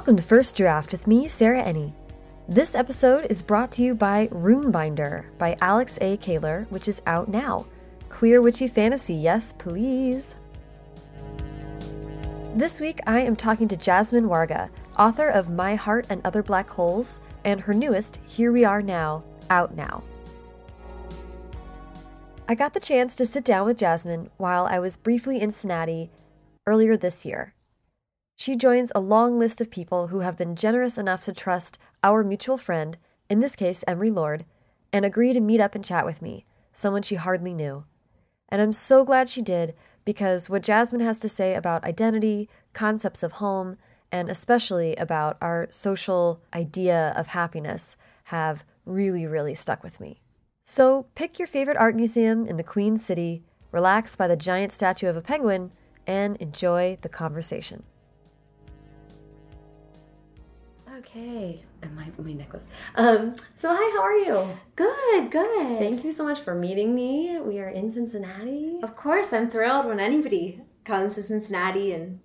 Welcome to First Draft with me, Sarah Enni. This episode is brought to you by Runebinder by Alex A. Kahler, which is out now. Queer witchy fantasy, yes, please. This week I am talking to Jasmine Warga, author of My Heart and Other Black Holes, and her newest, Here We Are Now, out now. I got the chance to sit down with Jasmine while I was briefly in Cincinnati earlier this year. She joins a long list of people who have been generous enough to trust our mutual friend, in this case Emery Lord, and agree to meet up and chat with me, someone she hardly knew. And I'm so glad she did because what Jasmine has to say about identity, concepts of home, and especially about our social idea of happiness have really, really stuck with me. So pick your favorite art museum in the Queen City, relax by the giant statue of a penguin, and enjoy the conversation. Okay, and my, my necklace. Um, so hi, how are you? Good, good. Thank you so much for meeting me. We are in Cincinnati. Of course, I'm thrilled when anybody comes to Cincinnati and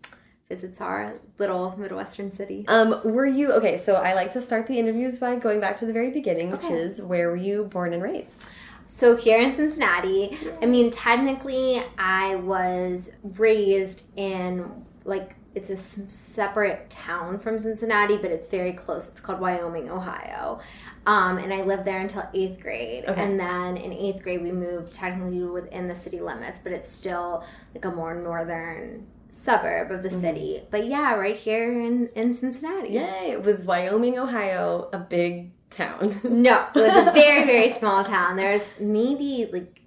visits our little Midwestern city. Um, were you okay? So I like to start the interviews by going back to the very beginning, which is where were you born and raised? So here in Cincinnati, I mean, technically, I was raised in like it's a separate town from Cincinnati, but it's very close. It's called Wyoming, Ohio. Um, and I lived there until eighth grade. Okay. And then in eighth grade, we moved technically within the city limits, but it's still like a more northern suburb of the city. But yeah, right here in, in Cincinnati. Yay! It was Wyoming, Ohio, a big town. No, it was a very, very small town. There's maybe like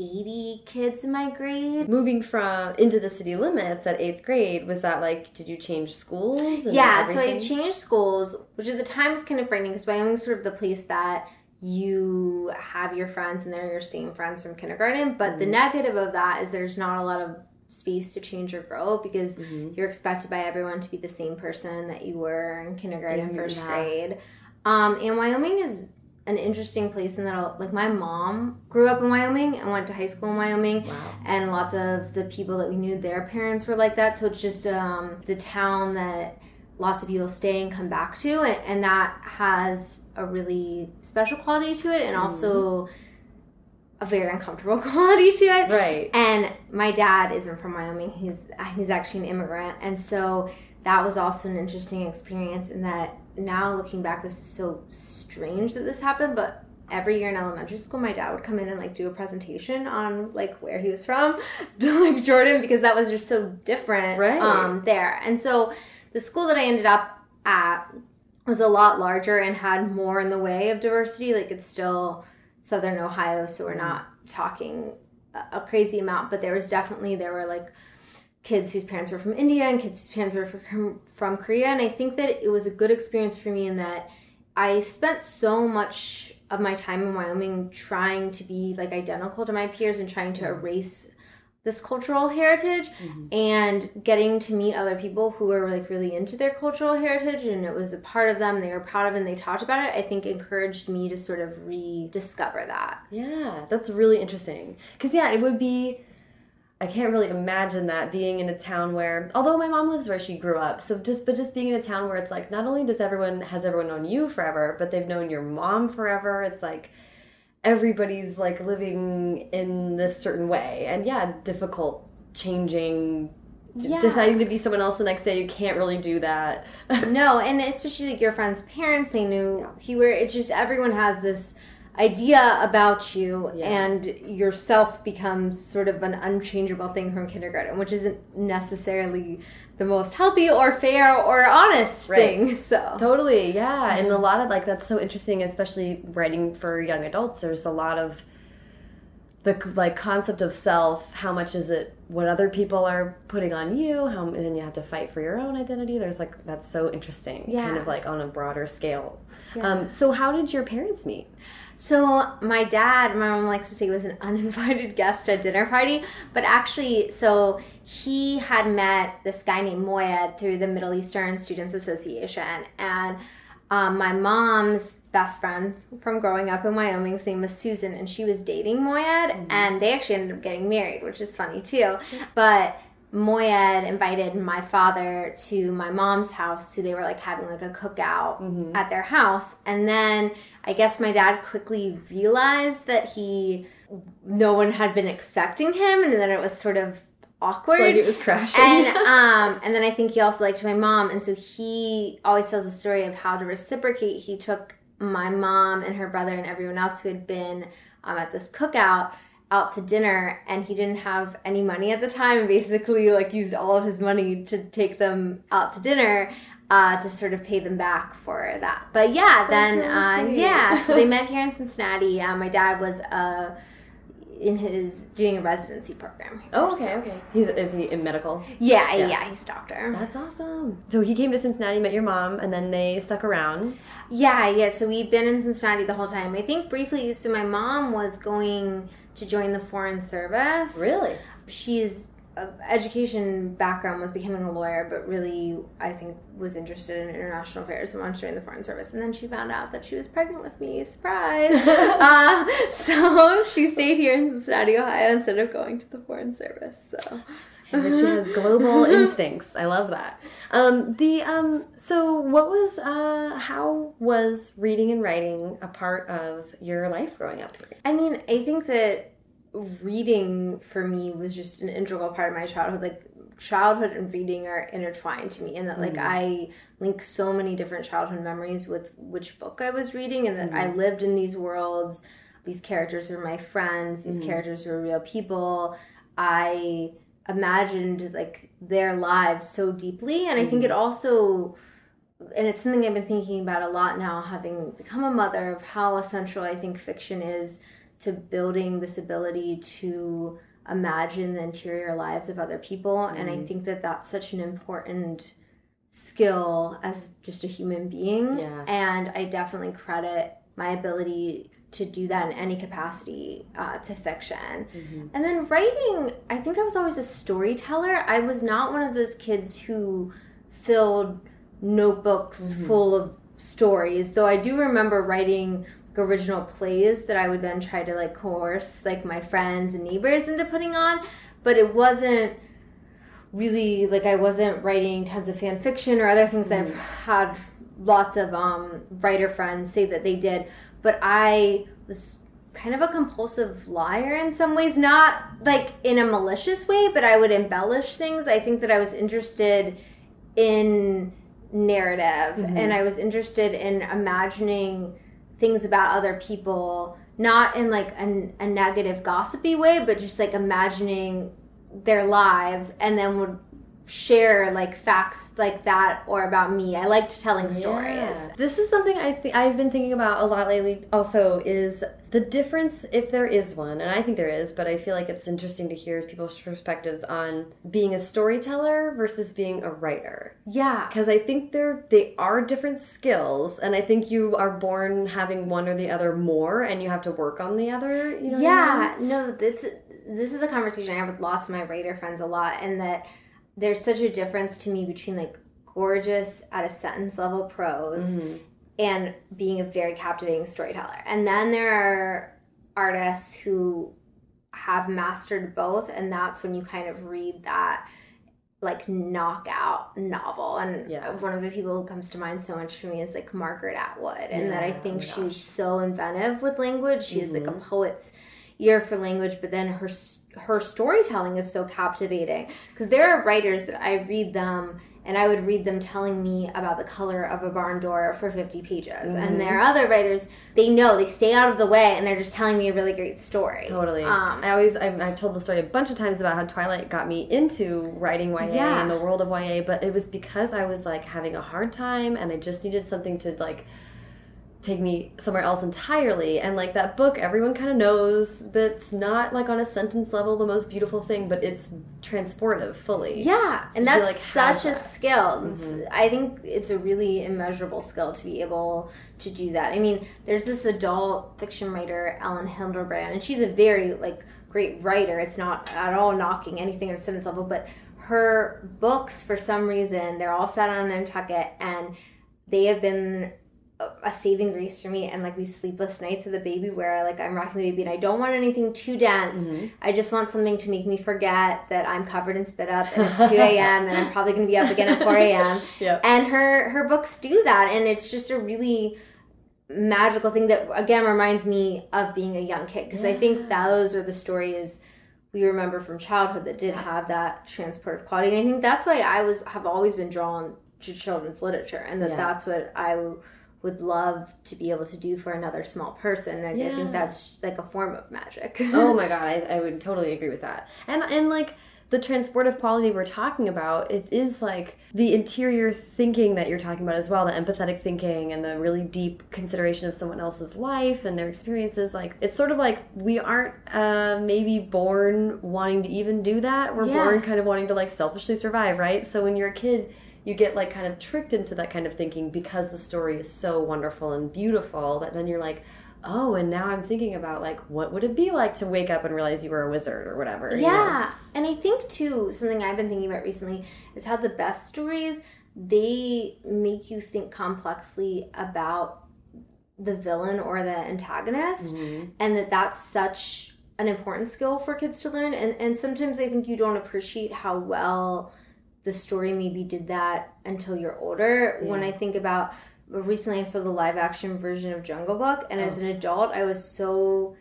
80 kids in my grade. Moving from into the city limits at eighth grade was that like? Did you change schools? and Yeah, so I changed schools, which at the time was kind of frightening because Wyoming's sort of the place that you have your friends and they're your same friends from kindergarten. But the Mhm. negative of that is there's not a lot of space to change or grow because Mhm. you're expected by everyone to be the same person that you were in kindergarten, Mhm, first yeah. grade. Um, and Wyoming is an interesting place in that, I'll- like, my mom grew up in Wyoming and went to high school in Wyoming. Wow. and lots of the people that we knew their parents were like that. So it's just um, the town that lots of people stay and come back to. And, and that has a really special quality to it and also a very uncomfortable quality to it. Right. and my dad isn't from wyoming. He's he's actually an immigrant. And so that was also an interesting experience in that now looking back this is so strange that this happened but every year in elementary school my dad would come in and like do a presentation on like where he was from like jordan because that was just so different Right. um there. And so the school that i ended up at was a lot larger and had more in the way of diversity. Like it's still southern ohio so we're not talking a- a crazy amount but there was definitely there were like kids whose parents were from india and kids whose parents were from, from korea and i think that it was a good experience for me in that i spent so much of my time in wyoming trying to be like identical to my peers and trying to erase this cultural heritage Mhm. and getting to meet other people who were like really into their cultural heritage and it was a part of them they were proud of and they talked about it i think encouraged me to sort of rediscover that Yeah, that's really interesting. Because, yeah, it would be. I can't really imagine that being in a town where, although my mom lives where she grew up, so just, but just being in a town where it's like, not only does everyone, has everyone known you forever, but they've known your mom forever. It's like everybody's like living in this certain way. And yeah, difficult changing, Yeah. deciding to be someone else the next day. You can't really do that. no and especially like your friends parents they knew he were it's just everyone has this idea about you Yeah. and yourself becomes sort of an unchangeable thing from kindergarten which isn't necessarily the most healthy or fair or honest Right. thing so Totally, yeah. And a lot of like that's so interesting, especially writing for young adults. There's a lot of the like concept of self. How much is it what other people are putting on you? How and then you have to fight for your own identity. There's like that's so interesting. Kind of like on a broader scale. Yeah. Um, so how did your parents meet? So my dad, my mom likes to say, was an uninvited guest at dinner party, but actually, so he had met this guy named Moyed through the Middle Eastern Students Association, and um, my mom's best friend from growing up in Wyoming's name was Susan, and she was dating Moyed, and they actually ended up getting married, which is funny too. But Moyed invited my father to my mom's house, so they were like having like a cookout Mm-hmm. at their house. And then I guess my dad quickly realized that he, no one had been expecting him, and then it was sort of awkward. Like it was crashing. and um, and then I think he also liked my mom, and so he always tells the story of how to reciprocate. He took my mom and her brother and everyone else who had been um, at this cookout out to dinner, and he didn't have any money at the time, and basically like used all of his money to take them out to dinner. Uh, to sort of pay them back for that, but yeah, then really uh, yeah, so they met here in Cincinnati. Uh, my dad was uh, in his doing a residency program. here, oh, so- okay, okay. He's is he in medical? yeah, Yeah. yeah, he's a doctor. That's awesome. So he came to Cincinnati, met your mom, and then they stuck around. Yeah, yeah. So we've been in Cincinnati the whole time. I think briefly. So my mom was going to join the foreign service. Really? She's education background was becoming a lawyer, but really I think was interested in international affairs and wanted to join the foreign service. And then she found out that she was pregnant with me. Surprise! uh, so she stayed here in Cincinnati, Ohio, instead of going to the foreign service. So. But she has global instincts. I love that. Um, the um, so what was uh, how was reading and writing a part of your life growing up? I mean, I think that reading for me was just an integral part of my childhood. Like childhood and reading are intertwined to me, and that like mm. I link so many different childhood memories with which book I was reading, and that I mm. lived in these worlds. These characters were my friends. These mm. characters were real people. I imagined like their lives so deeply, and I think it also and it's something I've been thinking about a lot now, having become a mother, of how essential I think fiction is to building this ability to imagine the interior lives of other people. And I mm. think that that's such an important skill as just a human being. Yeah. And I definitely credit my ability to do that in any capacity uh, to fiction. Mm-hmm. And then writing, I think I was always a storyteller. I was not one of those kids who filled notebooks mm-hmm. full of stories, though I do remember writing original plays that I would then try to like coerce like my friends and neighbors into putting on, but it wasn't really like I wasn't writing tons of fan fiction or other things. That I've had lots of um, writer friends say that they did, but I was kind of a compulsive liar in some ways, not like in a malicious way, but I would embellish things. I think that I was interested in narrative and I was interested in imagining things about other people, not in like a, a negative gossipy way, but just like imagining their lives and then would share like facts like that or about me. I liked telling stories. This is something I think I've been thinking about a lot lately. Also, is the difference if there is one, and I think there is, but I feel like it's interesting to hear people's perspectives on being a storyteller versus being a writer. Yeah. Because I think they're they are different skills, and I think you are born having one or the other more, and you have to work on the other. You know? what I mean? Yeah, no, this this is a conversation I have with lots of my writer friends a lot, and that there's such a difference to me between like gorgeous at a sentence level prose Mm-hmm. and being a very captivating storyteller. And then there are artists who have mastered both, and that's when you kind of read that like knockout novel. And Yeah. one of the people who comes to mind so much for me is like Margaret Atwood, and that I Yeah, oh think she's so inventive with language. She has like a Mhm. poet's ear for language, but then her her storytelling is so captivating because there are writers that I read them and I would read them telling me about the color of a barn door for 50 pages. Mm-hmm. And there are other writers, they know, they stay out of the way and they're just telling me a really great story. Totally. Um, I always I've, I've told the story a bunch of times about how Twilight got me into writing YA Yeah. and the world of YA, but it was because I was like having a hard time and I just needed something to like take me somewhere else entirely. And like that book, everyone kind of knows that's not like on a sentence level the most beautiful thing, but it's transportive fully. Yeah, So and that's like, such a that. Mm-hmm. skill. I think it's a really immeasurable skill to be able to do that. I mean, there's this adult fiction writer, Elin Hilderbrand, and she's a very like great writer. It's not at all knocking anything at a sentence level, but her books, for some reason, they're all set on Nantucket, and they have been a saving grace for me and like these sleepless nights with a baby where like I'm rocking the baby and I don't want anything too dense. Mm-hmm. I just want something to make me forget that I'm covered in spit up and it's 2 a.m. and I'm probably gonna be up again at 4 a.m. yep. And her her books do that and it's just a really magical thing that again reminds me of being a young kid because yeah. I think those are the stories we remember from childhood that did have that transportive quality. And I think that's why I was have always been drawn to children's literature, and that yeah. that's what I would love to be able to do for another small person. And yeah. I think that's like a form of magic. oh my god, I, I would totally agree with that. And and like the transportive quality we're talking about, it is like the interior thinking that you're talking about as well, the empathetic thinking and the really deep consideration of someone else's life and their experiences. Like, it's sort of like we aren't uh, maybe born wanting to even do that. We're yeah. born kind of wanting to like selfishly survive, right? So when you're a kid, you get like kind of tricked into that kind of thinking because the story is so wonderful and beautiful that then you're like, oh, and now I'm thinking about like what would it be like to wake up and realize you were a wizard or whatever. Yeah. know? And I think too, something I've been thinking about recently is how the best stories they make you think complexly about the villain or the antagonist mm-hmm. and that that's such an important skill for kids to learn and and sometimes I think you don't appreciate how well the story maybe did that until you're older yeah. when I think about recently I saw the live action version of Jungle Book, and oh. as an adult, I was so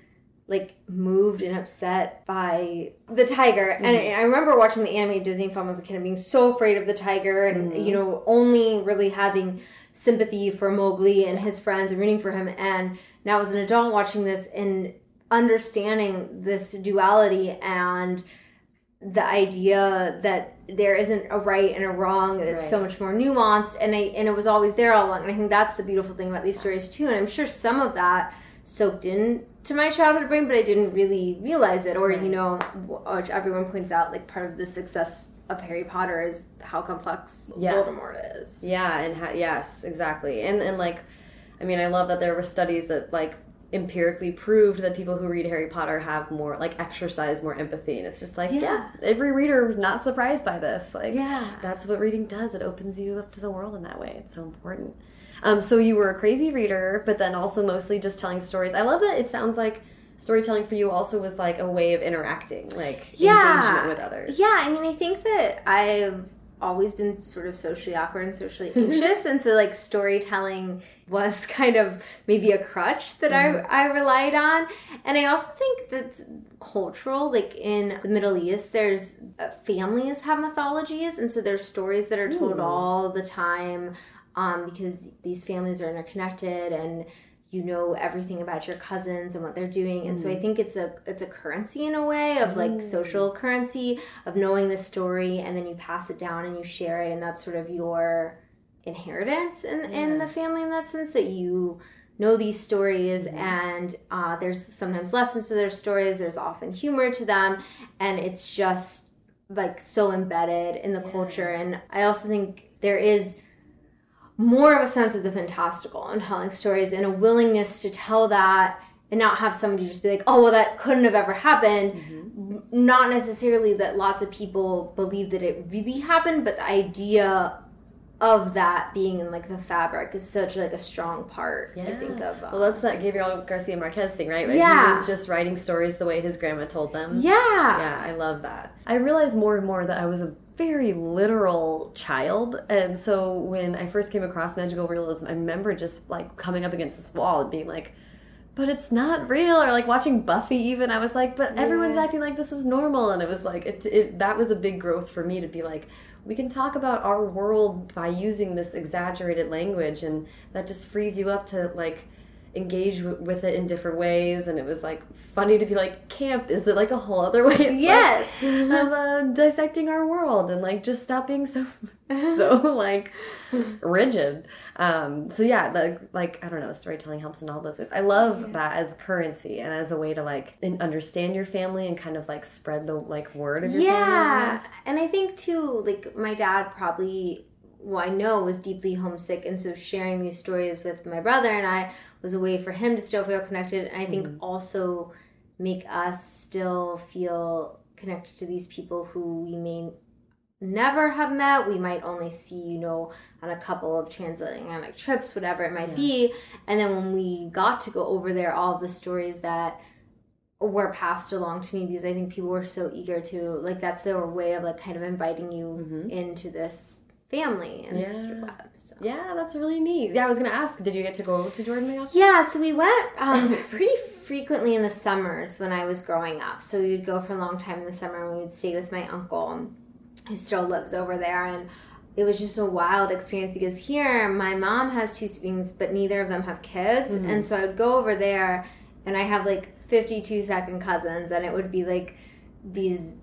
like moved and upset by the tiger. Mm-hmm. And I, I, remember watching the animated Disney film as a kid and being so afraid of the tiger, and mm-hmm. you know, only really having sympathy for Mowgli and his friends and rooting for him. And now as an adult watching this and understanding this duality and the idea that there isn't a right and a wrong it's right. so much more nuanced and I, and it was always there all along and i think that's the beautiful thing about these stories too and i'm sure some of that soaked in to my childhood brain but i didn't really realize it or right. you know uh, which everyone points out like part of the success of Harry Potter is how complex yeah. Voldemort is. Yeah, and ha- yes, exactly. And and like I mean, I love that there were studies that like empirically proved that people who read Harry Potter have more like exercise more empathy. And it's just like yeah, yeah. every reader not surprised by this. Like yeah. that's what reading does. It opens you up to the world in that way. It's so important. Um so you were a crazy reader but then also mostly just telling stories. I love that it sounds like storytelling for you also was like a way of interacting like yeah. engagement with others. Yeah I mean I think that I've always been sort of socially awkward and socially anxious. And so like storytelling was kind of maybe a crutch that mm-hmm. I, I relied on and i also think that's cultural like in the middle east there's uh, families have mythologies and so there's stories that are told Ooh. all the time um, because these families are interconnected and you know everything about your cousins and what they're doing and mm. so i mm. think it's a it's a currency in a way of like mm. social currency of knowing the story and then you pass it down and you share it and that's sort of your inheritance in yeah. in the family in that sense that you know these stories mm. and uh, there's sometimes lessons to their stories there's often humor to them and it's just like so embedded in the yeah. culture and i also think there is more of a sense of the fantastical in telling stories and a willingness to tell that and not have somebody just be like, oh, well, that couldn't have ever happened. Mm-hmm. Not necessarily that lots of people believe that it really happened, but the idea of that being in like the fabric is such like a strong part. Yeah. I think of. Um, well, that's that Gabriel Garcia Marquez thing, right? right? Yeah, he was just writing stories the way his grandma told them. Yeah, yeah, I love that. I realized more and more that I was a very literal child. And so when I first came across magical realism, I remember just like coming up against this wall and being like, but it's not real or like watching buffy even i was like but yeah. everyone's acting like this is normal and it was like it, it, that was a big growth for me to be like we can talk about our world by using this exaggerated language and that just frees you up to like engage with it in different ways and it was like funny to be like camp is it like a whole other way? Yes like, of uh, dissecting our world and like just stop being so so like rigid. Um so yeah the, like i don't know storytelling helps in all those ways. I love yeah. that as currency and as a way to like understand your family and kind of like spread the like word of your yeah. and i think too like my dad probably well, I know was deeply homesick, and so sharing these stories with my brother and I was a way for him to still feel connected and i think mm-hmm. also make us still feel connected to these people who we may never have met. We might only see, you know, on a couple of transatlantic trips, whatever it might yeah. be. And then when we got to go over there, all the stories that were passed along to me because I think people were so eager to like that's their way of like kind of inviting you mm-hmm. into this family and yeah. so. yeah that's really neat yeah i was gonna ask did you get to go to jordan yeah so we went um, pretty frequently in the summers when i was growing up so we would go for a long time in the summer and we would stay with my uncle who still lives over there and it was just a wild experience because here my mom has two siblings but neither of them have kids mm-hmm. and so i would go over there and i have like 52 second cousins and it would be like these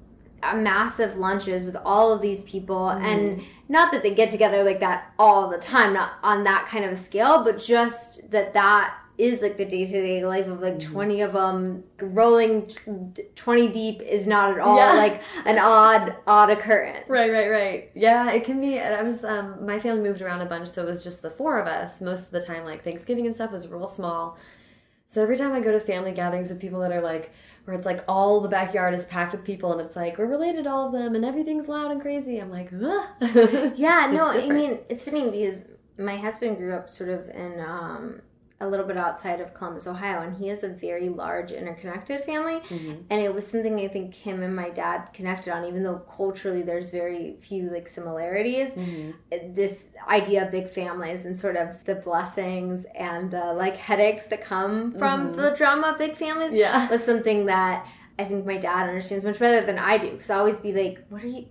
massive lunches with all of these people mm. and not that they get together like that all the time not on that kind of a scale but just that that is like the day-to-day life of like mm. 20 of them rolling 20 deep is not at all yeah. like an odd odd occurrence right right right yeah it can be i was um my family moved around a bunch so it was just the four of us most of the time like thanksgiving and stuff was real small so every time i go to family gatherings with people that are like where it's like all the backyard is packed with people and it's like we're related to all of them and everything's loud and crazy. I'm like, yeah, no, I mean it's funny because my husband grew up sort of in um, a little bit outside of Columbus, Ohio, and he has a very large interconnected family. Mm-hmm. And it was something I think him and my dad connected on, even though culturally there's very few like similarities. Mm-hmm. This idea of big families and sort of the blessings and the like headaches that come from mm-hmm. the drama of big families yeah. was something that I think my dad understands much better than I do. Because I always be like, what are you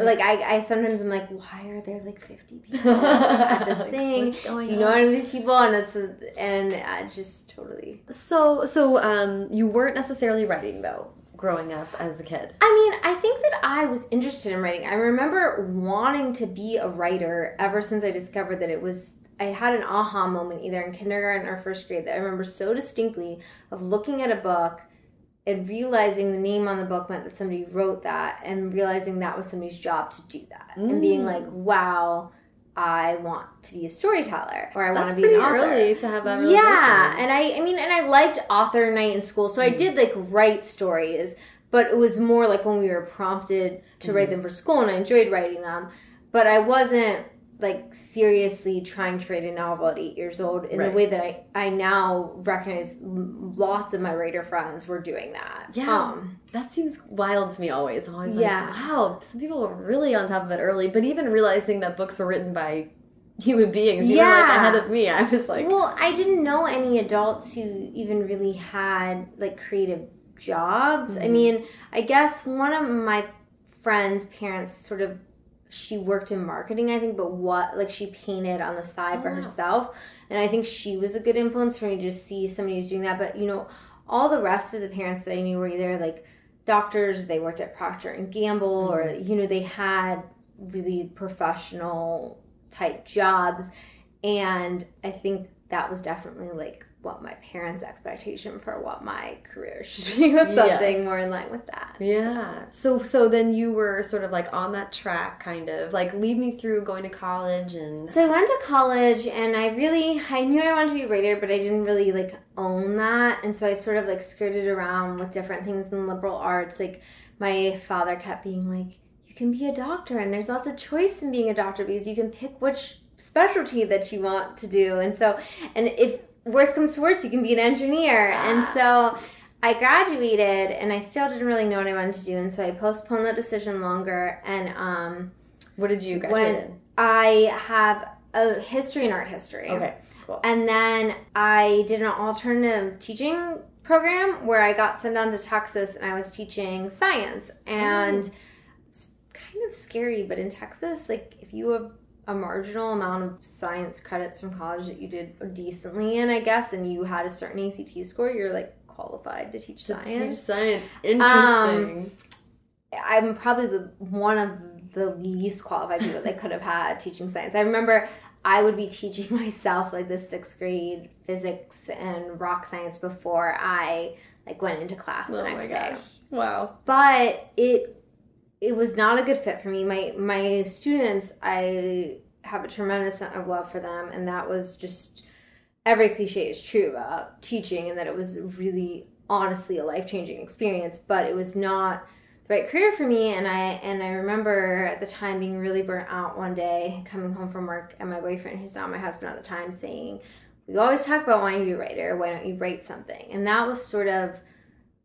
like I, I sometimes I'm like, why are there like 50 people at this like, thing? Do you know any of these people? And it's and uh, just totally. So so um, you weren't necessarily writing though growing up as a kid. I mean, I think that I was interested in writing. I remember wanting to be a writer ever since I discovered that it was. I had an aha moment either in kindergarten or first grade that I remember so distinctly of looking at a book and realizing the name on the book meant that somebody wrote that and realizing that was somebody's job to do that mm. and being like wow I want to be a storyteller or I want to be an author. early to have that Yeah, and I I mean and I liked author night in school so mm. I did like write stories but it was more like when we were prompted to mm. write them for school and I enjoyed writing them but I wasn't like seriously trying to write a novel at eight years old in right. the way that I, I now recognize lots of my writer friends were doing that. Yeah. Um, that seems wild to me always. I'm always yeah. like, wow, some people were really on top of it early. But even realizing that books were written by human beings, you yeah. were like ahead of me. I was like, well, I didn't know any adults who even really had like creative jobs. Mm-hmm. I mean, I guess one of my friends' parents sort of she worked in marketing, I think, but what like she painted on the side oh, for herself. And I think she was a good influence for me to just see somebody who's doing that. But you know, all the rest of the parents that I knew were either like doctors, they worked at Procter and Gamble, mm-hmm. or you know, they had really professional type jobs. And I think that was definitely like what my parents' expectation for what my career should be was something yes. more in line with that. Yeah. So. so so then you were sort of like on that track kind of like lead me through going to college and So I went to college and I really I knew I wanted to be a writer but I didn't really like own that and so I sort of like skirted around with different things in liberal arts like my father kept being like you can be a doctor and there's lots of choice in being a doctor because you can pick which specialty that you want to do and so and if worst comes to worst, you can be an engineer. And so I graduated and I still didn't really know what I wanted to do. And so I postponed the decision longer. And um, what did you graduate when I have a history and art history. Okay. Cool. And then I did an alternative teaching program where I got sent down to Texas and I was teaching science. And mm. it's kind of scary, but in Texas, like if you have a marginal amount of science credits from college that you did decently in, I guess, and you had a certain ACT score, you're like qualified to teach to science. Teach science. Interesting. Um, I'm probably the one of the least qualified people that could have had teaching science. I remember I would be teaching myself like the sixth grade physics and rock science before I like went into class the oh next day. Wow. But it it was not a good fit for me. My my students, I have a tremendous amount of love for them, and that was just every cliche is true about teaching, and that it was really honestly a life changing experience. But it was not the right career for me. And I and I remember at the time being really burnt out one day, coming home from work, and my boyfriend, who's not my husband at the time, saying, "We always talk about wanting to be a writer. Why don't you write something?" And that was sort of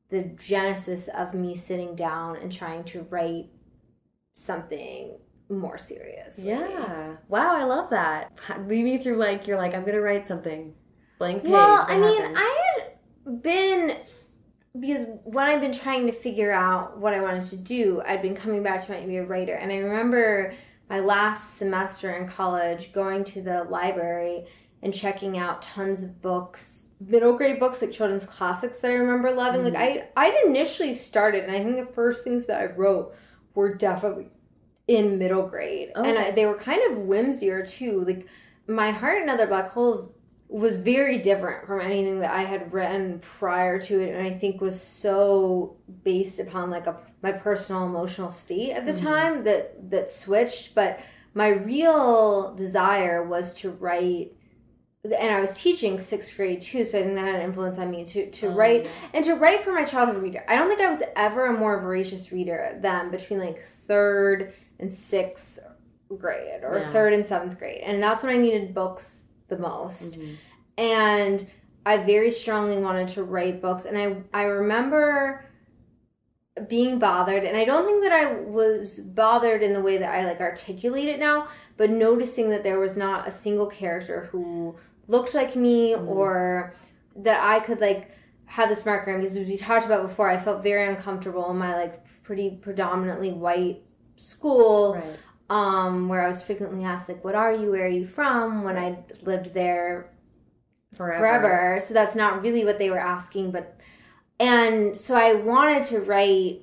the genesis of me sitting down and trying to write something more serious. Yeah. Wow, I love that. Lead me through like you're like I'm gonna write something. Blank page. Well, I mean, happened? I had been because when I've been trying to figure out what I wanted to do, I'd been coming back to wanting to be a writer, and I remember my last semester in college going to the library and checking out tons of books middle grade books like children's classics that I remember loving. Like mm-hmm. I I'd initially started and I think the first things that I wrote were definitely in middle grade. And oh. I, they were kind of whimsier too. Like my heart and other black holes was very different from anything that I had written prior to it and I think was so based upon like a my personal emotional state at the mm-hmm. time that that switched but my real desire was to write and I was teaching sixth grade too, so I think that had an influence on me to to Oh, write yeah. and to write for my childhood reader. I don't think I was ever a more voracious reader than between like third and sixth grade or Yeah. third and seventh grade, and that's when I needed books the most. Mhm. And I very strongly wanted to write books, and I I remember being bothered and i don't think that i was bothered in the way that i like articulate it now but noticing that there was not a single character who looked like me Mm. or that i could like have this marker in because as we talked about before i felt very uncomfortable in my like pretty predominantly white school Right. um where i was frequently asked like what are you where are you from when i lived there Forever. forever. So that's not really what they were asking, but and so I wanted to write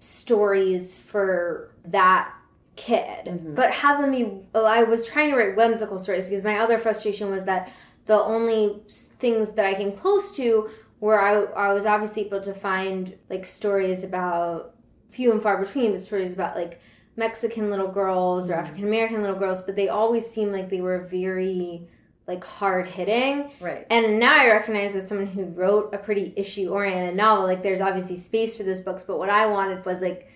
stories for that kid, Mhm. but having me, I was trying to write whimsical stories because my other frustration was that the only things that I came close to were I, I was obviously able to find like stories about few and far between, but stories about like Mexican little girls or African American little girls, but they always seemed like they were very like hard hitting. Right. And now I recognize as someone who wrote a pretty issue oriented novel, like there's obviously space for those books, but what I wanted was like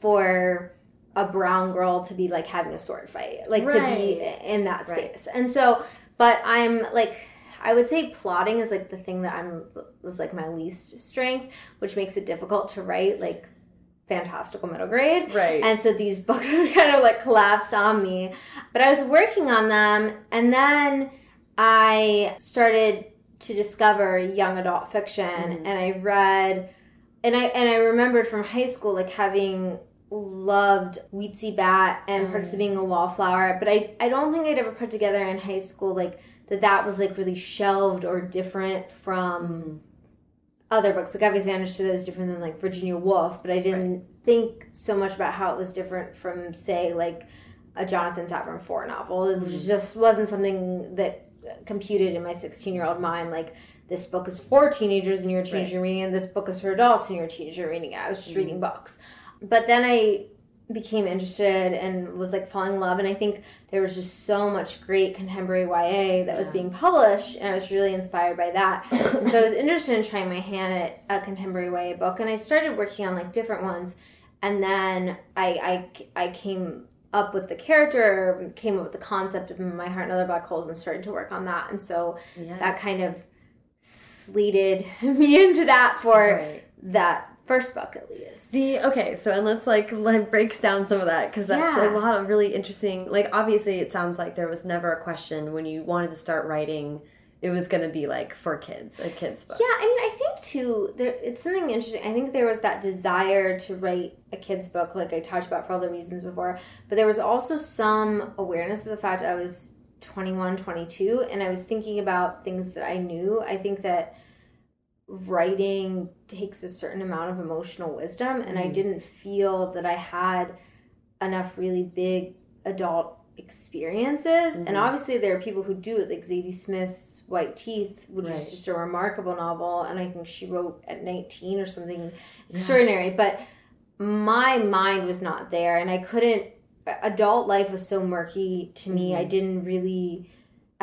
for a brown girl to be like having a sword fight, like to be in that Right. space. And so, but I'm like, I would say plotting is like the thing that I'm was like my least strength, which makes it difficult to write like fantastical middle grade. Right. And so these books would kind of like collapse on me. But I was working on them, and then I started to discover young adult fiction, Mhm. and I read, and I and I remembered from high school like having loved Weetzie Bat and mm. Perks of Being a Wallflower, but I I don't think I'd ever put together in high school like that that was like really shelved or different from Mhm. other books. Like obviously I understood it was different than like Virginia Woolf, but I didn't think so much about how it was different from say like a Jonathan Safran Foer novel. It was mm. just wasn't something that computed in my 16 year old mind like this book is for teenagers and you're a teenager reading and this book is for adults and you're a teenager reading it. I was just mm. reading books. But then I became interested and was like falling in love and I think there was just so much great contemporary YA that was being published and I was really inspired by that. so I was interested in trying my hand at a contemporary YA book and I started working on like different ones and then I I, I came up with the character, came up with the concept of my heart and other black holes and started to work on that and so Yeah. that kind of slated me into that for Right. that first book at least. The okay, so and let's like let breaks down some of that because that's Yeah. a lot of really interesting. Like obviously, it sounds like there was never a question when you wanted to start writing. It was going to be like for kids, a kids book. Yeah, I mean, I think too, there it's something interesting. I think there was that desire to write a kid's book, like I talked about for all the reasons before, but there was also some awareness of the fact I was 21, 22, and I was thinking about things that I knew. I think that writing takes a certain amount of emotional wisdom, and I Mm. didn't feel that I had enough really big adult experiences. Mhm. And obviously, there are people who do it, like Zadie Smith's White Teeth, which Right. is just a remarkable novel, and I think she wrote at 19 or something extraordinary. But my mind was not there, and I couldn't. Adult life was so murky to me. Mhm. I didn't really.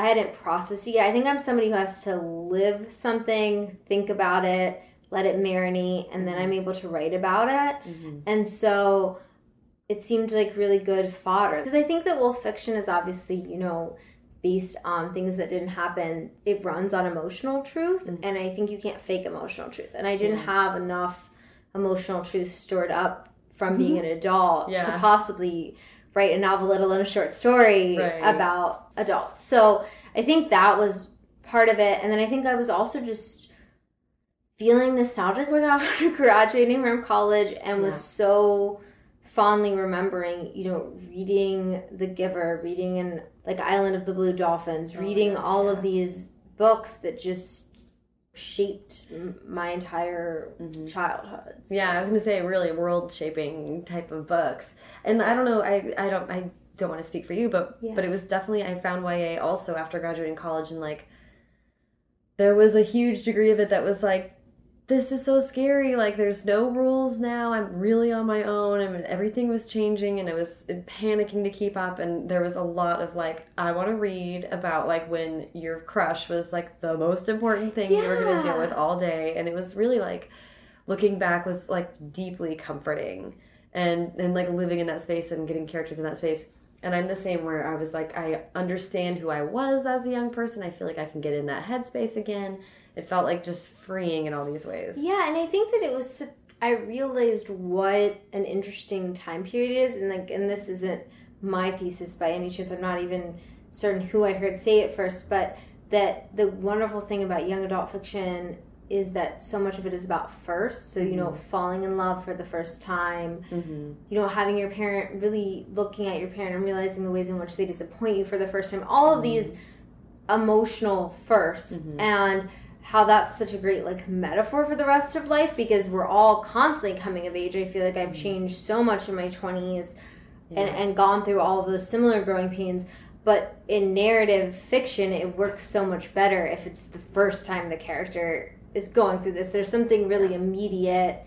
I hadn't processed it yet. I think I'm somebody who has to live something, think about it, let it marinate, and then I'm mm-hmm. able to write about it. Mm-hmm. And so it seemed like really good fodder. Because I think that Wolf Fiction is obviously, you know, based on things that didn't happen. It runs on emotional truth, mm-hmm. and I think you can't fake emotional truth. And I didn't have enough emotional truth stored up from mm-hmm. being an adult Yeah. to possibly write a novel, let alone a short story Right. about adults. So I think that was part of it. And then I think I was also just feeling nostalgic about graduating from college and was Yeah. so fondly remembering, you know, reading The Giver, reading in like Island of the Blue Dolphins, oh reading gosh, all yeah. of these books that just shaped my entire mm-hmm. childhood. So- Yeah, I was gonna say really world shaping type of books, and I don't know, I I don't I don't want to speak for you, but Yeah. but it was definitely I found YA also after graduating college, and like there was a huge degree of it that was like this is so scary. Like there's no rules now. I'm really on my own. I mean, everything was changing, and I was panicking to keep up. And there was a lot of like, I want to read about like when your crush was like the most important thing you were gonna deal with all day, and it was really like looking back was like deeply comforting and and like living in that space and getting characters in that space and i'm the same where i was like i understand who i was as a young person i feel like i can get in that headspace again it felt like just freeing in all these ways Yeah, and I think that it was. I realized what an interesting time period it is, and like, and this isn't my thesis by any chance. I'm not even certain who I heard say it first, but that the wonderful thing about young adult fiction is that so much of it is about first. So you know, mm-hmm. falling in love for the first time. mm-hmm. You know, having your parent really looking at your parent and realizing the ways in which they disappoint you for the first time. All of mm-hmm. these emotional 1st mm-hmm. and how that's such a great like metaphor for the rest of life because we're all constantly coming of age. I feel like I've changed so much in my 20s and, and gone through all of those similar growing pains. But in narrative fiction, it works so much better if it's the first time the character is going through this. There's something really immediate.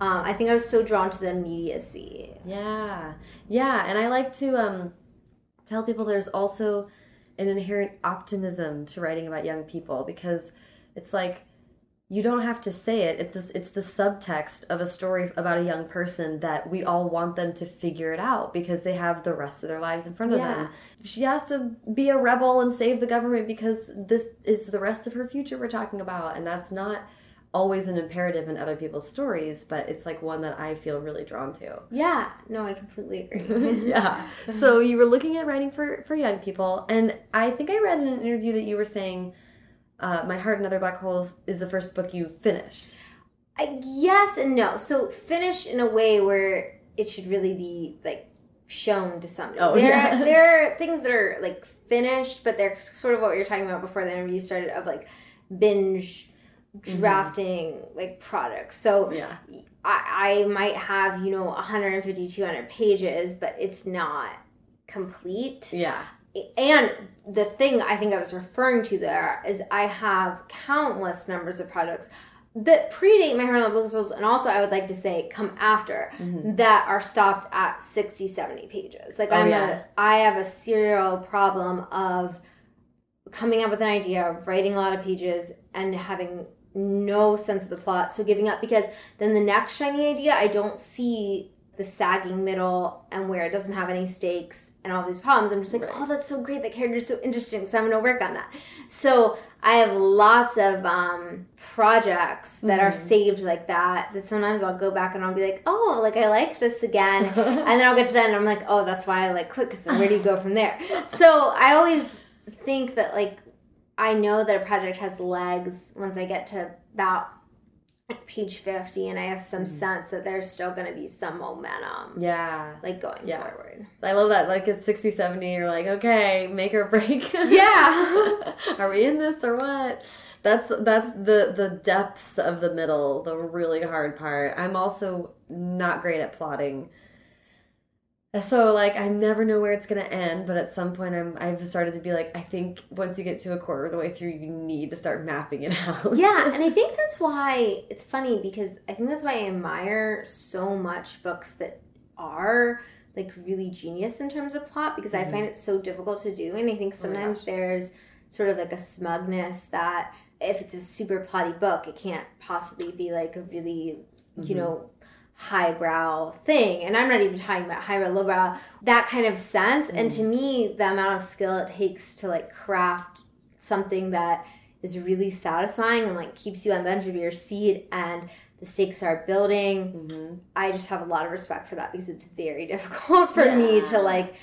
Um, I think I was so drawn to the immediacy. Yeah. Yeah. And I like to um, tell people there's also an inherent optimism to writing about young people because it's like you don't have to say it. It's this, it's the subtext of a story about a young person that we all want them to figure it out because they have the rest of their lives in front of Yeah. them. She has to be a rebel and save the government because this is the rest of her future we're talking about, and that's not always an imperative in other people's stories, but it's like one that I feel really drawn to. Yeah, no, I completely agree. yeah. So you were looking at writing for for young people, and I think I read in an interview that you were saying, uh, "My Heart and Other Black Holes" is the first book you finished. I, yes and no. So finish in a way where it should really be like shown to somebody. Oh, there, yeah. there are things that are like finished, but they're sort of what you're talking about before the interview started of like binge drafting like products. So Yeah. I, I might have you know 150 200 pages, but it's not complete Yeah. And the thing I think I was referring to there is I have countless numbers of projects that predate my the Book and also I would like to say come after that are stopped at 60 70 pages like Mm-hmm. Oh, I'm yeah. a I have a serial problem of coming up with an idea writing a lot of pages and having no sense of the plot so giving up because then the next shiny idea I don't see the sagging middle and where it doesn't have any stakes and all these problems. I'm just like Right. oh that's so great. That character's so interesting. So I'm gonna work on that. So I have lots of um, projects that are saved like that that sometimes I'll go back and I'll be like oh like I like this again. And then I'll get to that and I'm like oh that's why I like quit because where do you go from there? So I always think that like I know that a project has legs once I get to about like page 50 and I have some mm-hmm. sense that there's still going to be some momentum Yeah. like going Yeah. forward. I love that. Like at 60, 70, you're like, okay, make or break. Yeah. Are we in this or what? That's that's the the depths of the middle, the really hard part. I'm also not great at plotting. So like I never know where it's gonna end, but at some point I'm I've started to be like, I think once you get to a quarter of the way through, you need to start mapping it out. yeah, and I think that's why it's funny because I think that's why I admire so much books that are like really genius in terms of plot because I find it so difficult to do and I think sometimes there's sort of like a smugness that if it's a super plotty book, it can't possibly be like a really, you Mhm. know, highbrow thing. And I'm not even talking about highbrow, lowbrow, that kind of sense. And to me, the amount of skill it takes to like craft something that is really satisfying and like keeps you on the edge of your seat and the stakes are building. Mm-hmm. I just have a lot of respect for that because it's very difficult for me to like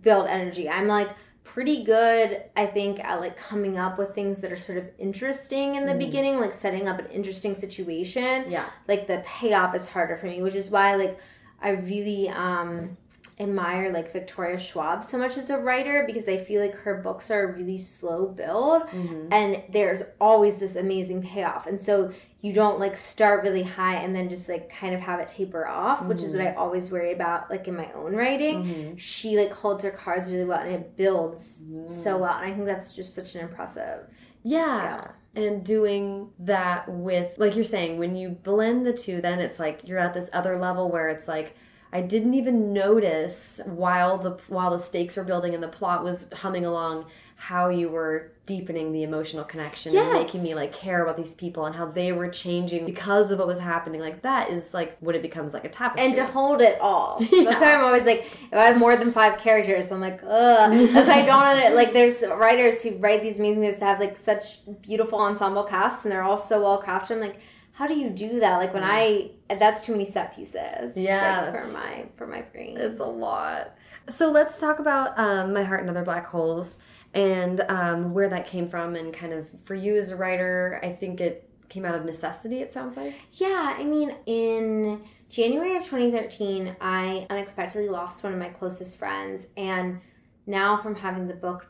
build energy. I'm like pretty good, I think, at like coming up with things that are sort of interesting in the Mhm. beginning, like setting up an interesting situation. Yeah. Like the payoff is harder for me, which is why like I really um admire like Victoria Schwab so much as a writer because I feel like her books are a really slow build Mm-hmm. and there's always this amazing payoff and so you don't like start really high and then just like kind of have it taper off which is what i always worry about like in my own writing Mhm. she like holds her cards really well and it builds Mm. so well and i think that's just such an impressive Yeah. skill. And doing that with, like you're saying, when you blend the two, then it's like you're at this other level where it's like, I didn't even notice while the while the stakes were building and the plot was humming along how you were deepening the emotional connection and making me like care about these people and how they were changing because of what was happening. Like that is like what it becomes like a tapestry. and to hold it all. Yeah. that's why i'm always like if i have more than five characters i'm like ugh. That's why i don't like there's writers who write these amazing movies that have like such beautiful ensemble casts and they're all so well crafted. I'm like how do you do that? Like when i that's too many set pieces Yeah, like, for my for my brain. It's a lot. So let's talk about um, My Heart and Other Black Holes and um, where that came from, and kind of for you as a writer, I think it came out of necessity, it sounds like. Yeah, I mean, in January of 2013, I unexpectedly lost one of my closest friends. And now, from having the book,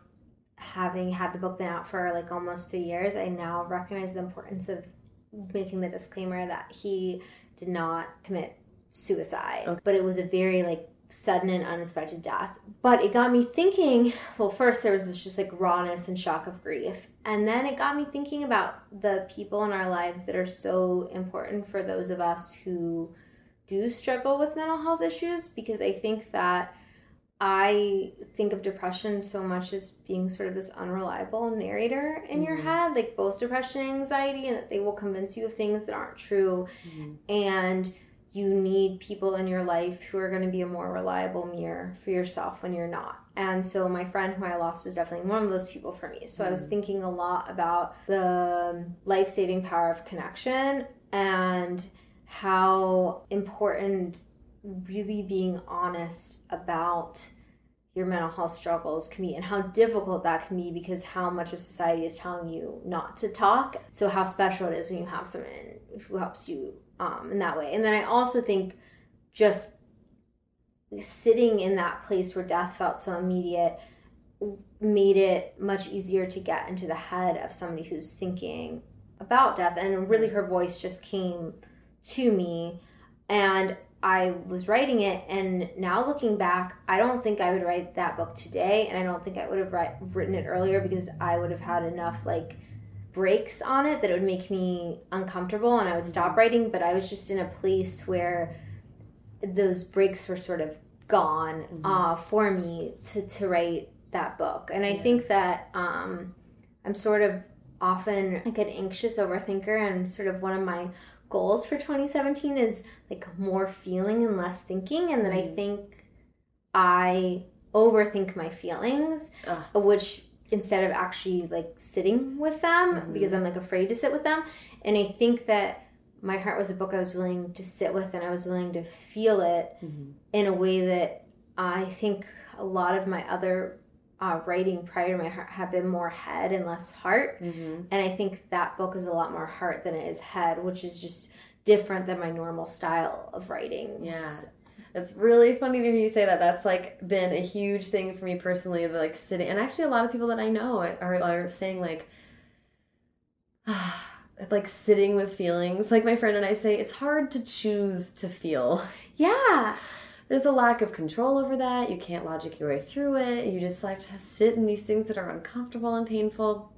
having had the book been out for like almost three years, I now recognize the importance of making the disclaimer that he did not commit suicide. Okay. But it was a very like sudden and unexpected death. But it got me thinking well, first, there was this just like rawness and shock of grief. And then it got me thinking about the people in our lives that are so important for those of us who do struggle with mental health issues because I think that I think of depression so much as being sort of this unreliable narrator in your Mhm. head, like both depression and anxiety, and that they will convince you of things that aren't true. And you need people in your life who are going to be a more reliable mirror for yourself when you're not. And so my friend who I lost was definitely one of those people for me. So I was mm. thinking a lot about the life-saving power of connection and how important really being honest about your mental health struggles can be and how difficult that can be because how much of society is telling you not to talk. So how special it is when you have someone who helps you um, in that way. And then i also think just sitting in that place where death felt so immediate made it much easier to get into the head of somebody who's thinking about death. And really her voice just came to me. And I was writing it and now looking back I don't think I would write that book today and I don't think I would have write, written it earlier because I would have had enough like breaks on it that it would make me uncomfortable and I would stop writing but I was just in a place where those breaks were sort of gone uh, for me to, to write that book. And I Yeah. think that um, I'm sort of often like an anxious overthinker and sort of one of my goals for 2017 is like more feeling and less thinking and that I Mhm. think I overthink my feelings Ugh. which instead of actually like sitting with them Mhm. because I'm like afraid to sit with them and I think that my heart was a book I was willing to sit with and I was willing to feel it Mhm. in a way that I think a lot of my other uh, writing prior to my heart have been more head and less heart Mhm. and I think that book is a lot more heart than it is head, which is just different than my normal style of writing. Yeah. It's really funny to hear you say that. That's like been a huge thing for me personally. The, like sitting, and actually a lot of people that I know are, are saying like, like sitting with feelings. Like my friend and I say, it's hard to choose to feel. Yeah. There's a lack of control over that. You can't logic your way through it. You just have to sit in these things that are uncomfortable and painful,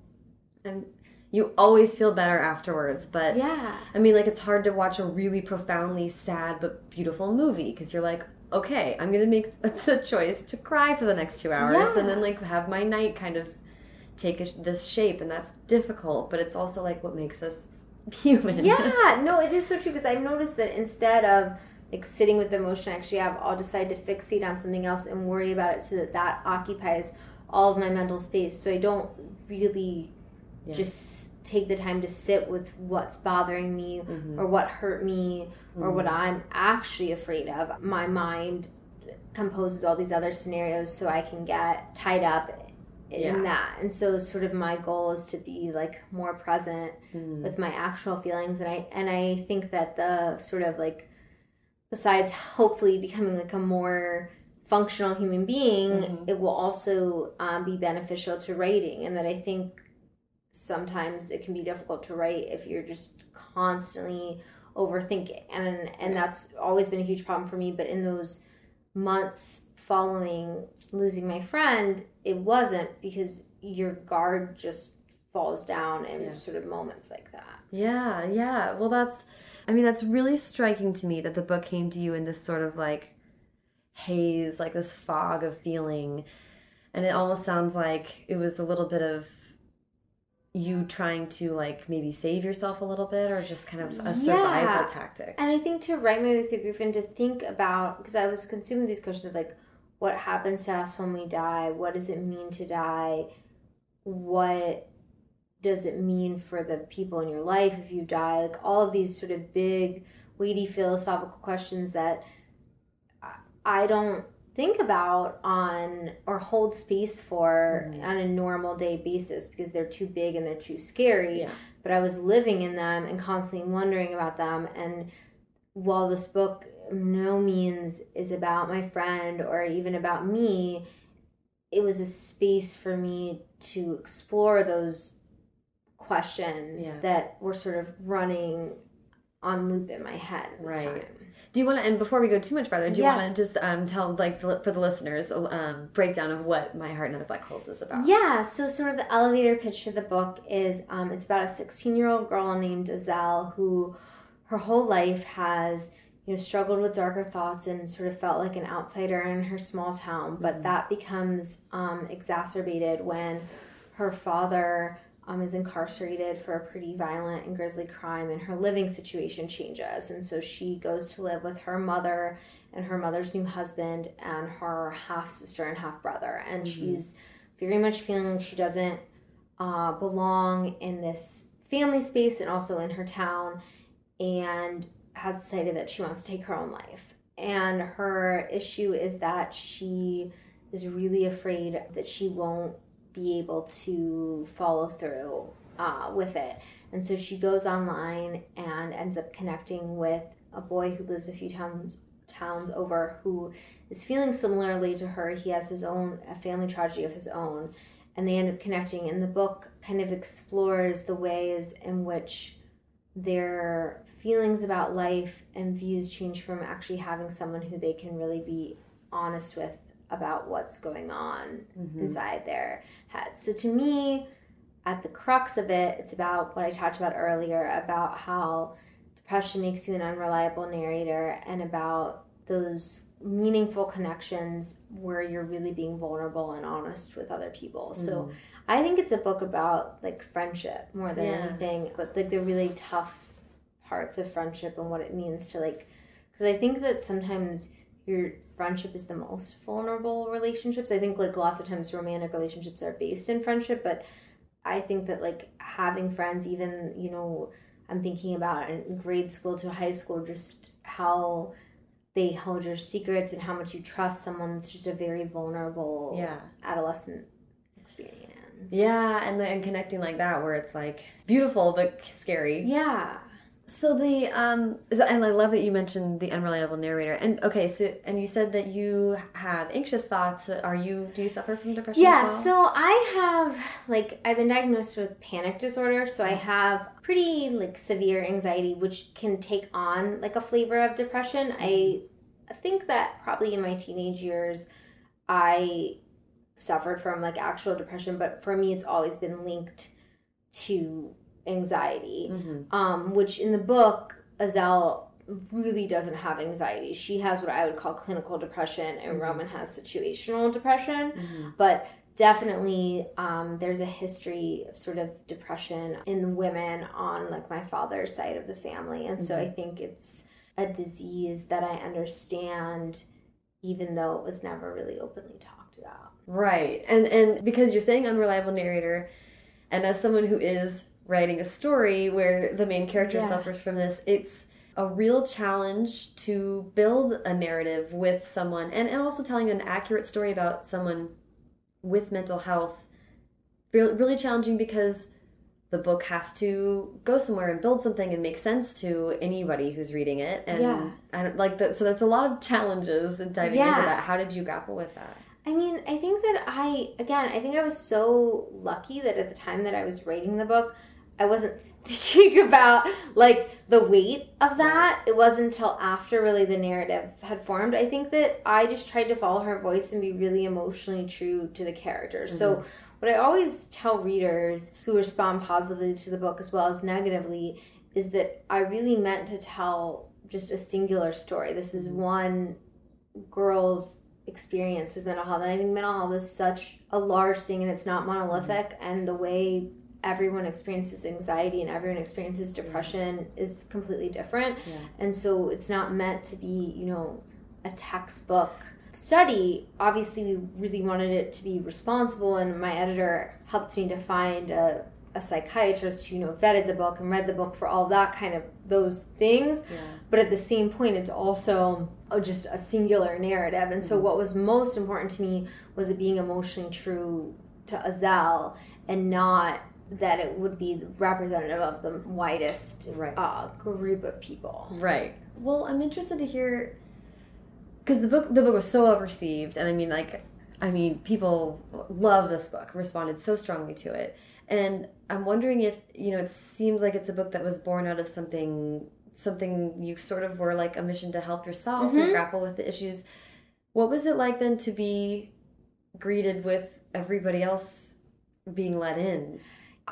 and you always feel better afterwards. But Yeah. I mean, like, it's hard to watch a really profoundly sad but beautiful movie because you're like, okay, I'm gonna make the choice to cry for the next two hours Yeah. and then, like, have my night kind of take a, this shape and that's difficult but it's also like what makes us human yeah no it is so true because i've noticed that instead of like sitting with the emotion I actually have i'll decide to fixate on something else and worry about it so that that occupies all of my mental space so i don't really yeah. just take the time to sit with what's bothering me mm-hmm. or what hurt me mm-hmm. or what mm-hmm. i'm actually afraid of my mind composes all these other scenarios so i can get tied up in yeah. that and so sort of my goal is to be like more present mm. with my actual feelings and i and i think that the sort of like besides hopefully becoming like a more functional human being mm-hmm. it will also um, be beneficial to writing and that i think sometimes it can be difficult to write if you're just constantly overthinking and and that's always been a huge problem for me but in those months following losing my friend, it wasn't because your guard just falls down in yeah. sort of moments like that. Yeah, yeah. Well, that's, I mean, that's really striking to me that the book came to you in this sort of like haze, like this fog of feeling. And it almost sounds like it was a little bit of you trying to like maybe save yourself a little bit or just kind of a survival yeah. tactic. And I think to write my way through grief and to think about because I was consuming these questions of like what happens to us when we die? What does it mean to die? What does it mean for the people in your life if you die? Like all of these sort of big, weighty philosophical questions that I don't think about on or hold space for mm-hmm. on a normal day basis because they're too big and they're too scary. Yeah. But I was living in them and constantly wondering about them. And while this book no means is about my friend or even about me, it was a space for me to explore those questions yeah. that were sort of running on loop in my head right. Time. Do you want to, and before we go too much further, do you yeah. want to just um, tell, like, for the listeners, um, breakdown of what My Heart and Other Black Holes is about? Yeah, so sort of the elevator pitch for the book is um, it's about a 16 year old girl named Aysel who her whole life has you know struggled with darker thoughts and sort of felt like an outsider in her small town but mm-hmm. that becomes um, exacerbated when her father um, is incarcerated for a pretty violent and grisly crime and her living situation changes and so she goes to live with her mother and her mother's new husband and her half sister and half brother and mm-hmm. she's very much feeling like she doesn't uh, belong in this family space and also in her town and has decided that she wants to take her own life. And her issue is that she is really afraid that she won't be able to follow through uh, with it. And so she goes online and ends up connecting with a boy who lives a few towns towns over who is feeling similarly to her. He has his own a family tragedy of his own, and they end up connecting. And the book kind of explores the ways in which their feelings about life and views change from actually having someone who they can really be honest with about what's going on mm-hmm. inside their head. So to me, at the crux of it, it's about what I talked about earlier about how depression makes you an unreliable narrator and about those meaningful connections where you're really being vulnerable and honest with other people. Mm. So I think it's a book about like friendship more than yeah. anything, but like the really tough parts of friendship and what it means to like because I think that sometimes your friendship is the most vulnerable relationships. I think like lots of times romantic relationships are based in friendship, but I think that like having friends even, you know, I'm thinking about in grade school to high school just how they hold your secrets and how much you trust someone. It's just a very vulnerable yeah. adolescent experience. Yeah, and and connecting like that where it's like beautiful but scary. Yeah. So the um so, and I love that you mentioned the unreliable narrator. And okay, so and you said that you have anxious thoughts. Are you do you suffer from depression? Yeah, well? so I have like I've been diagnosed with panic disorder, so I have pretty like severe anxiety which can take on like a flavor of depression. I think that probably in my teenage years I suffered from like actual depression, but for me it's always been linked to anxiety, mm-hmm. um, which in the book, Aysel really doesn't have anxiety. She has what I would call clinical depression, and mm-hmm. Roman has situational depression. Mm-hmm. But definitely um, there's a history of sort of depression in women on like my father's side of the family and so Mm-hmm. i think it's a disease that i understand even though it was never really openly talked about Right. And and because you're saying unreliable narrator and as someone who is writing a story where the main character Yeah. suffers from this, it's a real challenge to build a narrative with someone and, and also telling an accurate story about someone with mental health. Really challenging because the book has to go somewhere and build something and make sense to anybody who's reading it. And Yeah. I don't like that. So that's a lot of challenges in diving Yeah. into that. How did you grapple with that? I mean, I think that I, again, I think I was so lucky that at the time that I was writing the book, I wasn't thinking about like the weight of that. It wasn't until after really the narrative had formed. I think that I just tried to follow her voice and be really emotionally true to the characters. So, mm-hmm. what I always tell readers who respond positively to the book as well as negatively is that I really meant to tell just a singular story. This is mm-hmm. one girl's experience with mental health. And I think mental health is such a large thing and it's not monolithic. Mm-hmm. And the way everyone experiences anxiety and everyone experiences depression is completely different. Yeah. And so it's not meant to be, you know, a textbook study. Obviously, we really wanted it to be responsible, and my editor helped me to find a, a psychiatrist who, you know, vetted the book and read the book for all that kind of those things Yeah. but at the same point it's also uh, just a singular narrative and so what was most important to me was it being emotionally true to Aysel and not that it would be representative of the widest Right. uh, group of people Right. Well, I'm interested to hear because the book the book was so well received, and I mean, like, I mean, people love this book, responded so strongly to it, and I'm wondering if you know, it seems like it's a book that was born out of something something you sort of were like a mission to help yourself and Mhm. grapple with the issues. What was it like then to be greeted with everybody else being let in?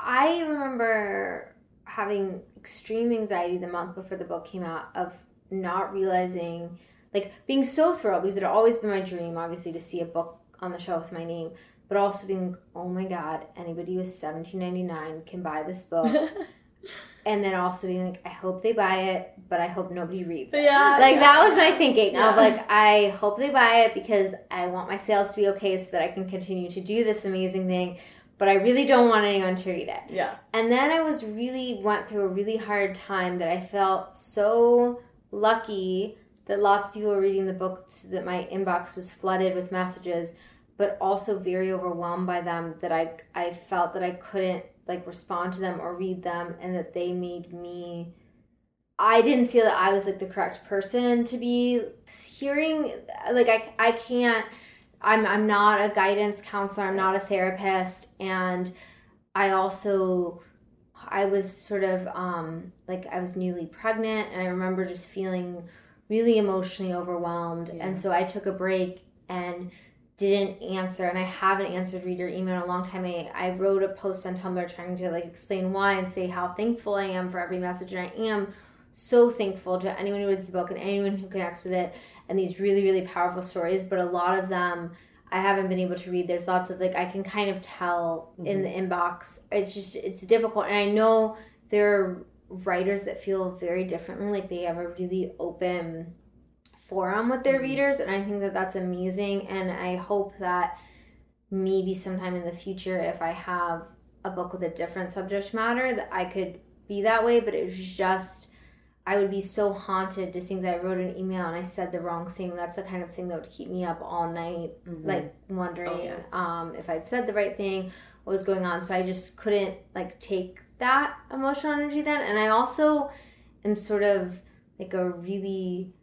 I remember having extreme anxiety the month before the book came out of not realizing, like being so thrilled because it had always been my dream, obviously, to see a book on the shelf with my name, but also being, oh my god, anybody who is seventeen ninety nine can buy this book, and then also being like, I hope they buy it, but I hope nobody reads it. Yeah, like yeah. that was my thinking Yeah. of like, I hope they buy it because I want my sales to be okay so that I can continue to do this amazing thing. But I really don't want anyone to read it. yeah. And then I was really went through a really hard time that I felt so lucky that lots of people were reading the book that my inbox was flooded with messages, but also very overwhelmed by them that I I felt that I couldn't like respond to them or read them and that they made me I didn't feel that I was like the correct person to be hearing like I I can't I'm I'm not a guidance counselor, I'm not a therapist and I also I was sort of um like I was newly pregnant and I remember just feeling really emotionally overwhelmed Yeah. and so I took a break and didn't answer and I haven't answered reader email in a long time. I, I wrote a post on Tumblr trying to like explain why and say how thankful I am for every message and I am so thankful to anyone who reads the book and anyone who connects with it and these really really powerful stories but a lot of them I haven't been able to read. There's lots of like I can kind of tell in the mm-hmm. inbox. It's just it's difficult, and I know there are writers that feel very differently. Like they have a really open forum with their mm-hmm. readers, and I think that that's amazing. And I hope that maybe sometime in the future, if I have a book with a different subject matter, that I could be that way. But it was just I would be so haunted to think that I wrote an email and I said the wrong thing. That's the kind of thing that would keep me up all night, like wondering Oh, yeah. um, if I'd said the right thing, what was going on. So I just couldn't like take that emotional energy then. And I also am sort of like a really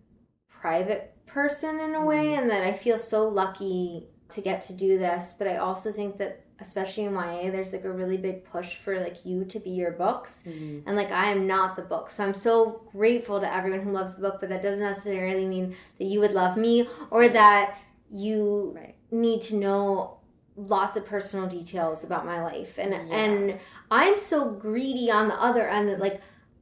private person in a way, and that I feel so lucky to get to do this. But I also think that especially in YA, there's like a really big push for like you to be your books. Mm-hmm. And like I am not the book. So I'm so grateful to everyone who loves the book, but that doesn't necessarily mean that you would love me or that you Right. need to know lots of personal details about my life. And Yeah. and I'm so greedy on the other end that like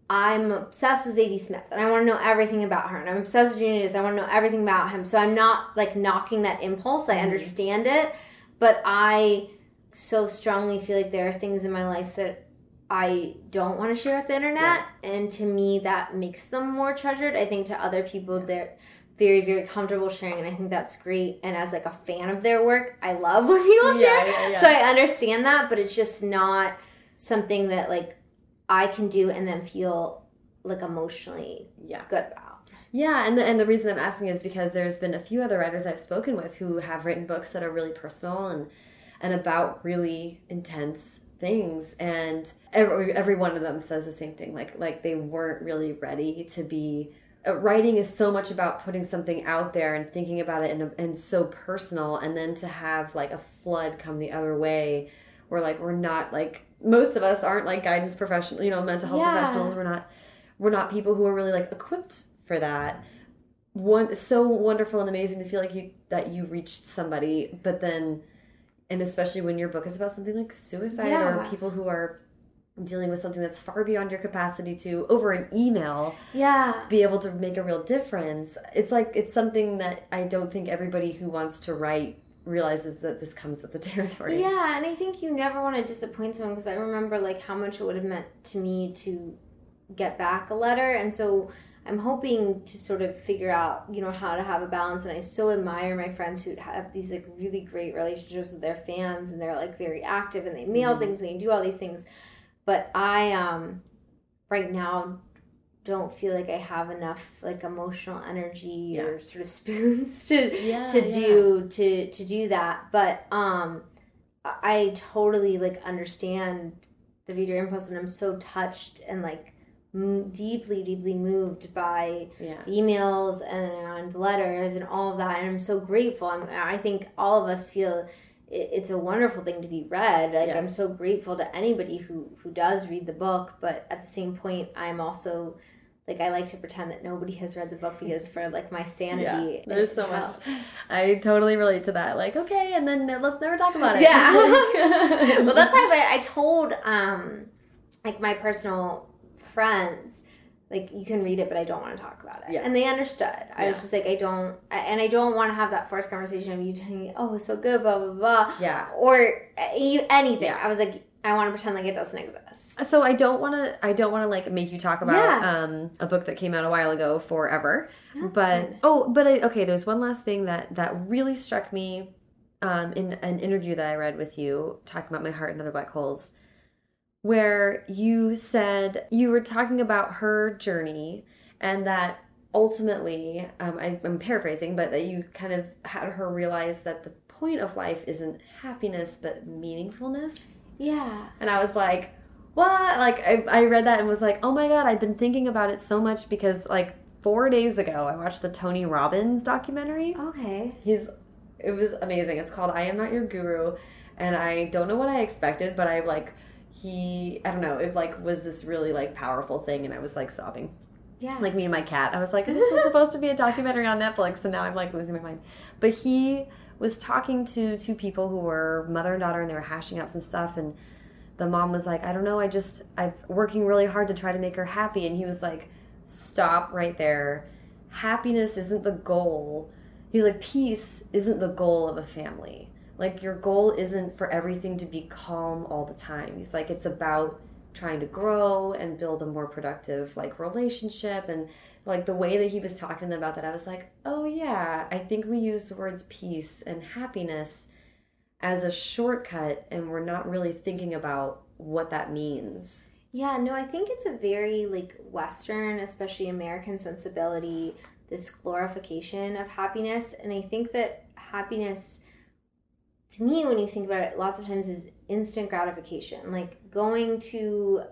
I'm obsessed with Zadie Smith and I want to know everything about her. And I'm obsessed with Junot Díaz. I want to know everything about him. So I'm not like knocking that impulse. I mm-hmm. understand it. but I so strongly feel like there are things in my life that I don't want to share with the internet, and to me that makes them more treasured. I think to other people they're very very comfortable sharing, and I think that's great. And as like a fan of their work, I love when people Yeah, share. yeah, yeah. So I understand that, but it's just not something that like I can do and then feel like emotionally Yeah. good about. Yeah, and the, and the reason I'm asking is because there's been a few other writers I've spoken with who have written books that are really personal and and about really intense things. And every, every one of them says the same thing. Like like they weren't really ready to be uh, writing is so much about putting something out there and thinking about it and, and so personal. And then to have like a flood come the other way where like we're not like most of us aren't like guidance professional you know mental health Yeah. professionals. We're not we're not people who are really like equipped for that. One so wonderful and amazing to feel like you that you reached somebody but then and especially when your book is about something like suicide or people who are dealing with something that's far beyond your capacity to over an email Yeah. be able to make a real difference. It's like it's something that i don't think everybody who wants to write realizes that this comes with the territory. Yeah, and I think you never want to disappoint someone because I remember like how much it would have meant to me to get back a letter, and so I'm hoping to sort of figure out you know how to have a balance. And I so admire my friends who have these like really great relationships with their fans, and they're like very active, and they mail Mhm. things, and they do all these things. But I um right now don't feel like I have enough like emotional energy or sort of spoons to yeah to yeah. do to to do that but um I- totally like understand the reader impulse and i'm so touched and like deeply deeply moved by yeah emails and letters and all of that and i'm so grateful I'm, i think all of us feel it, it's a wonderful thing to be read like Yeah. i'm so grateful to anybody who who does read the book but at the same point i'm also like i like to pretend that nobody has read the book because for like my sanity Yeah, there's so much. I totally relate to that. Like, okay, and then let's never talk about it. Yeah. Well, that's how I, I told um like my personal friends like you can read it, but I don't want to talk about it. Yeah. And they understood. I was just like, I don't, I, and I don't want to have that forced conversation of you telling me, oh, it's so good, blah blah blah, yeah. or uh, you, anything. Yeah. I was like, I want to pretend like it doesn't exist. So I don't want to. I don't want to like make you talk about Yeah. um a book that came out a while ago, Forever. No, but fine. oh, but I, okay. There's one last thing that that really struck me, um, in an interview that I read with you talking about my heart and other black holes, where you said you were talking about her journey and that ultimately, um, I, I'm paraphrasing, but that you kind of had her realize that the point of life isn't happiness but meaningfulness. yeah, And I was like, what? Like, I, I read that and was like, oh my God, I've been thinking about it so much because, like, four days ago, I watched the Tony Robbins documentary. okay, He's, it was amazing. It's called I Am Not Your Guru. And I don't know what I expected, but I, like, he, I don't know, it, like, was this really, like, powerful thing. And I was, like, sobbing. yeah, Like, me and my cat. I was like, this is supposed to be a documentary on Netflix. And now I'm, like, losing my mind. But he was talking to two people who were mother and daughter, and they were hashing out some stuff. And the mom was like, I don't know, I just I'm working really hard to try to make her happy and he was like, Stop right there. Happiness isn't the goal. He was like, Peace isn't the goal of a family. Like your goal isn't for everything to be calm all the time. He's like, it's about trying to grow and build a more productive like relationship and like the way that he was talking about that, I was like, oh yeah, I think we use the words peace and happiness as a shortcut and we're not really thinking about what that means. Yeah, no, I think it's a very like Western, especially American sensibility, this glorification of happiness. And I think that happiness, to me, when you think about it, lots of times is instant gratification. Like going to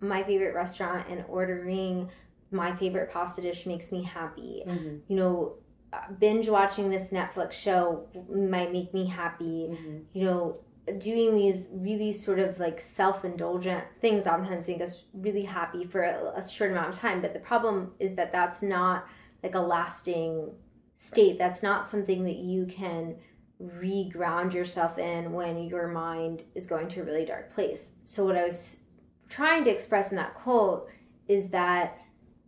my favorite restaurant and ordering my favorite pasta dish makes me happy. Mm-hmm. You know, uh, binge watching this Netflix show might make me happy Mm-hmm. you know, doing these really sort of like self indulgent things oftentimes make us really happy for a, a short amount of time. But the problem is that that's not like a lasting state. That's not something that you can re-ground yourself in when your mind is going to a really dark place. So what I was trying to express in that quote is that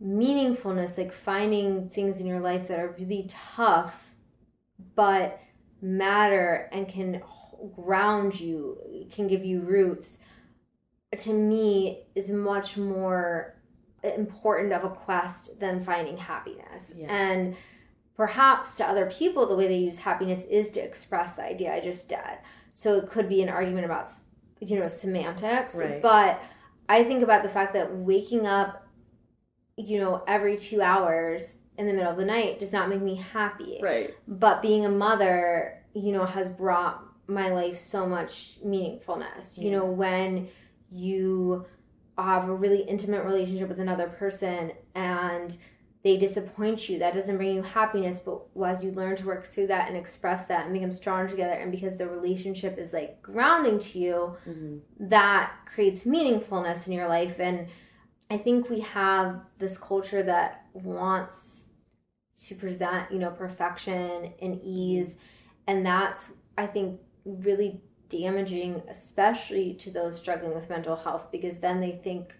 meaningfulness, like finding things in your life that are really tough, but matter and can ground you, can give you roots, to me is much more important of a quest than finding happiness. Yeah. And perhaps to other people, the way they use happiness is to express the idea I just did. So it could be an argument about, you know, semantics. Right. But I think about the fact that waking up, you know, every two hours in the middle of the night does not make me happy. Right. But being a mother, you know, has brought my life so much meaningfulness. You know, when you have a really intimate relationship with another person and they disappoint you, that doesn't bring you happiness. But as you learn to work through that and express that and become stronger together, and because the relationship is like grounding to you, hmm that creates meaningfulness in your life. And I think we have this culture that wants to present, you know, perfection and ease. And that's, I think, really damaging, especially to those struggling with mental health, because then they think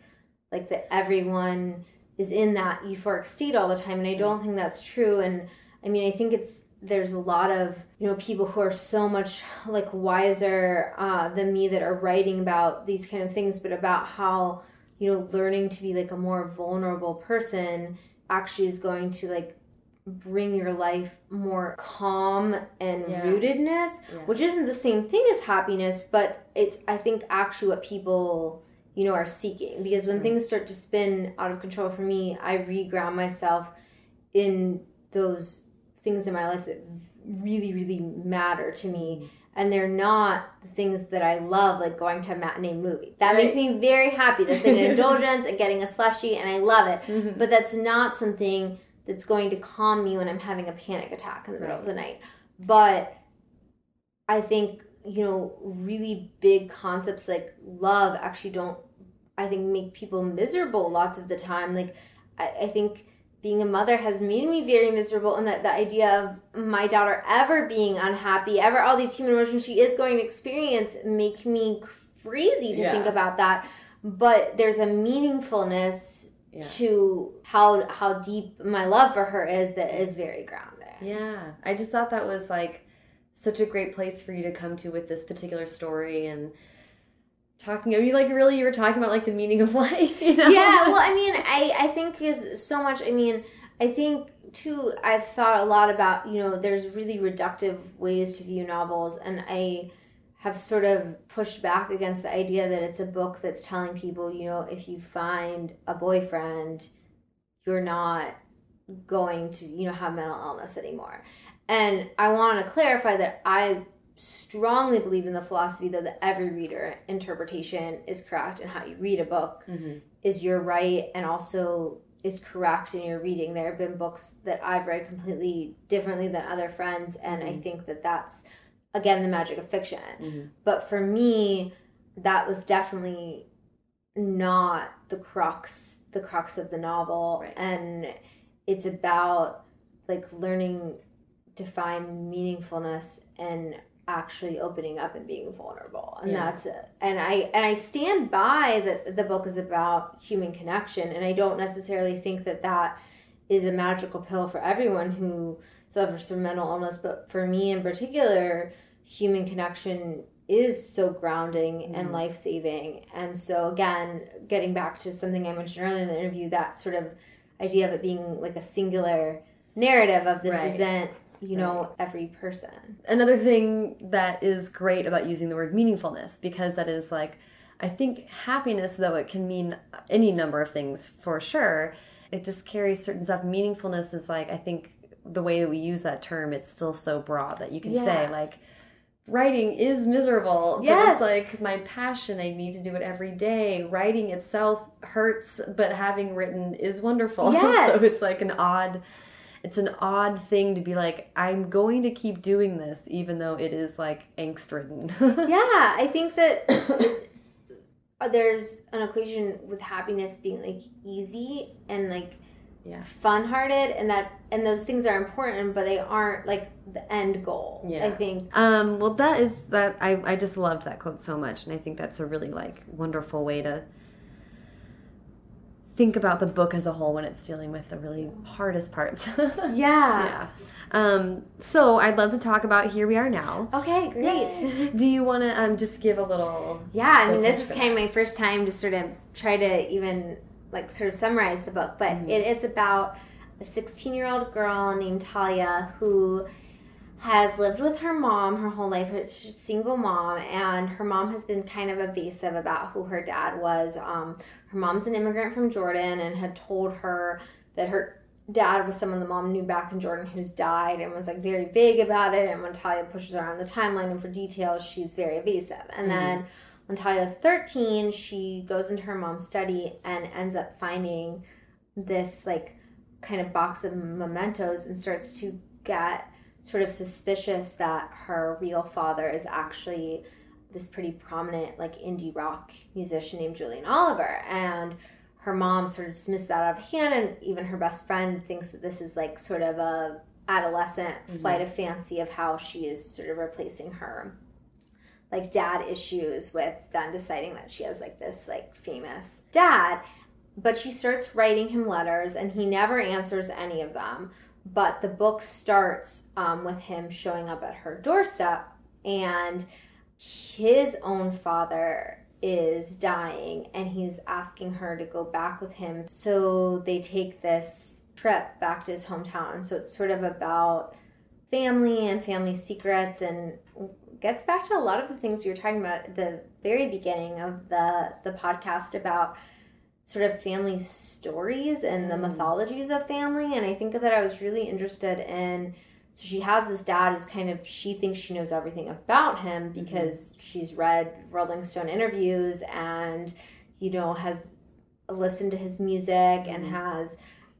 like that everyone is in that euphoric state all the time. And I don't think that's true. And I mean, I think it's, there's a lot of you know people who are so much like wiser uh, than me that are writing about these kind of things but about how you know learning to be like a more vulnerable person actually is going to like bring your life more calm and Yeah. rootedness Yeah. which isn't the same thing as happiness but it's i think actually what people you know are seeking because when Right. things start to spin out of control for me i reground myself in those things in my life that really really matter to me and they're not the things that I love, like going to a matinee movie. That Right. makes me very happy. That's an indulgence and getting a slushy, and I love it. Mhm. But that's not something that's going to calm me when I'm having a panic attack in the middle of the night. But I think, you know, really big concepts like love actually don't, I think, make people miserable lots of the time. Like, I, I think being a mother has made me very miserable and that the idea of my daughter ever being unhappy ever all these human emotions she is going to experience make me crazy to Yeah. think about that but there's a meaningfulness Yeah. to how how deep my love for her is that is very grounded Yeah, I just thought that was like such a great place for you to come to with this particular story and talking. I mean, like really, you were talking about like the meaning of life. You know? yeah well i mean i i think is so much i mean i think too i've thought a lot about you know there's really reductive ways to view novels and i have sort of pushed back against the idea that it's a book that's telling people you know if you find a boyfriend you're not going to you know have mental illness anymore and i want to clarify that i strongly believe in the philosophy that every reader interpretation is correct and how you read a book hmm is your right and also is correct in your reading. There have been books that I've read completely differently than other friends, and I Mhm. think that that's again the magic of fiction. Mhm. But for me, that was definitely not the crux the crux of the novel Right. and it's about like learning to find meaningfulness and actually opening up and being vulnerable and Yeah. that's it and i and i stand by that the book is about human connection and i don't necessarily think that that is a magical pill for everyone who suffers from mental illness but for me in particular human connection is so grounding and Mhm. life saving. And so, again, getting back to something I mentioned earlier in the interview, that sort of idea of it being like a singular narrative of this Right. isn't, you know, every person. Another thing that is great about using the word meaningfulness because that is like, I think happiness, though it can mean any number of things for sure, it just carries certain stuff. Meaningfulness is like, I think the way that we use that term, it's still so broad that you can Yeah. say, like, writing is miserable. But Yes. it's like my passion. I need to do it every day. Writing itself hurts, but having written is wonderful. Yes. so it's like an odd it's an odd thing to be like i'm going to keep doing this even though it is like angst ridden yeah, I think that there's an equation with happiness being like easy and like yeah. fun hearted and that and those things are important but they aren't like the end goal Yeah. i think. Um well that is that i i just loved that quote so much and i think that's a really like wonderful way to think about the book as a whole when it's dealing with the really hardest parts. Yeah. yeah. Um, so I'd love to talk about Here We Are Now. Okay, great. Do you want to um, just give a little? Yeah, I mean, this is kind of my first time to sort of try to even like sort of summarize the book, but it is about a 16 year old girl named Taliah who has lived with her mom her whole life. She's a single mom, and her mom has been kind of evasive about who her dad was. Um, her mom's an immigrant from Jordan and had told her that her dad was someone the mom knew back in Jordan who's died and was like very vague about it. And when Taliah pushes her on the timeline and for details, she's very evasive. And then when Taliah's 13, she goes into her mom's study and ends up finding this like kind of box of mementos and starts to get sort of suspicious that her real father is actually this pretty prominent like indie rock musician named Julian Oliver. And her mom sort of dismisses that out of hand and even her best friend thinks that this is like sort of a adolescent mm-hmm. flight of fancy of how she is sort of replacing her like dad issues with then deciding that she has like this like famous dad. But she starts writing him letters and he never answers any of them but the book starts um, with him showing up at her doorstep and his own father is dying and he's asking her to go back with him. So they take this trip back to his hometown. So it's sort of about family and family secrets and gets back to a lot of the things we were talking about at the very beginning of the the podcast about sort of family stories and the mm. mythologies of family and i think that i was really interested in so she has this dad who's kind of she thinks she knows everything about him mm-hmm. because she's read rolling stone interviews and you know has listened to his music and mm-hmm. has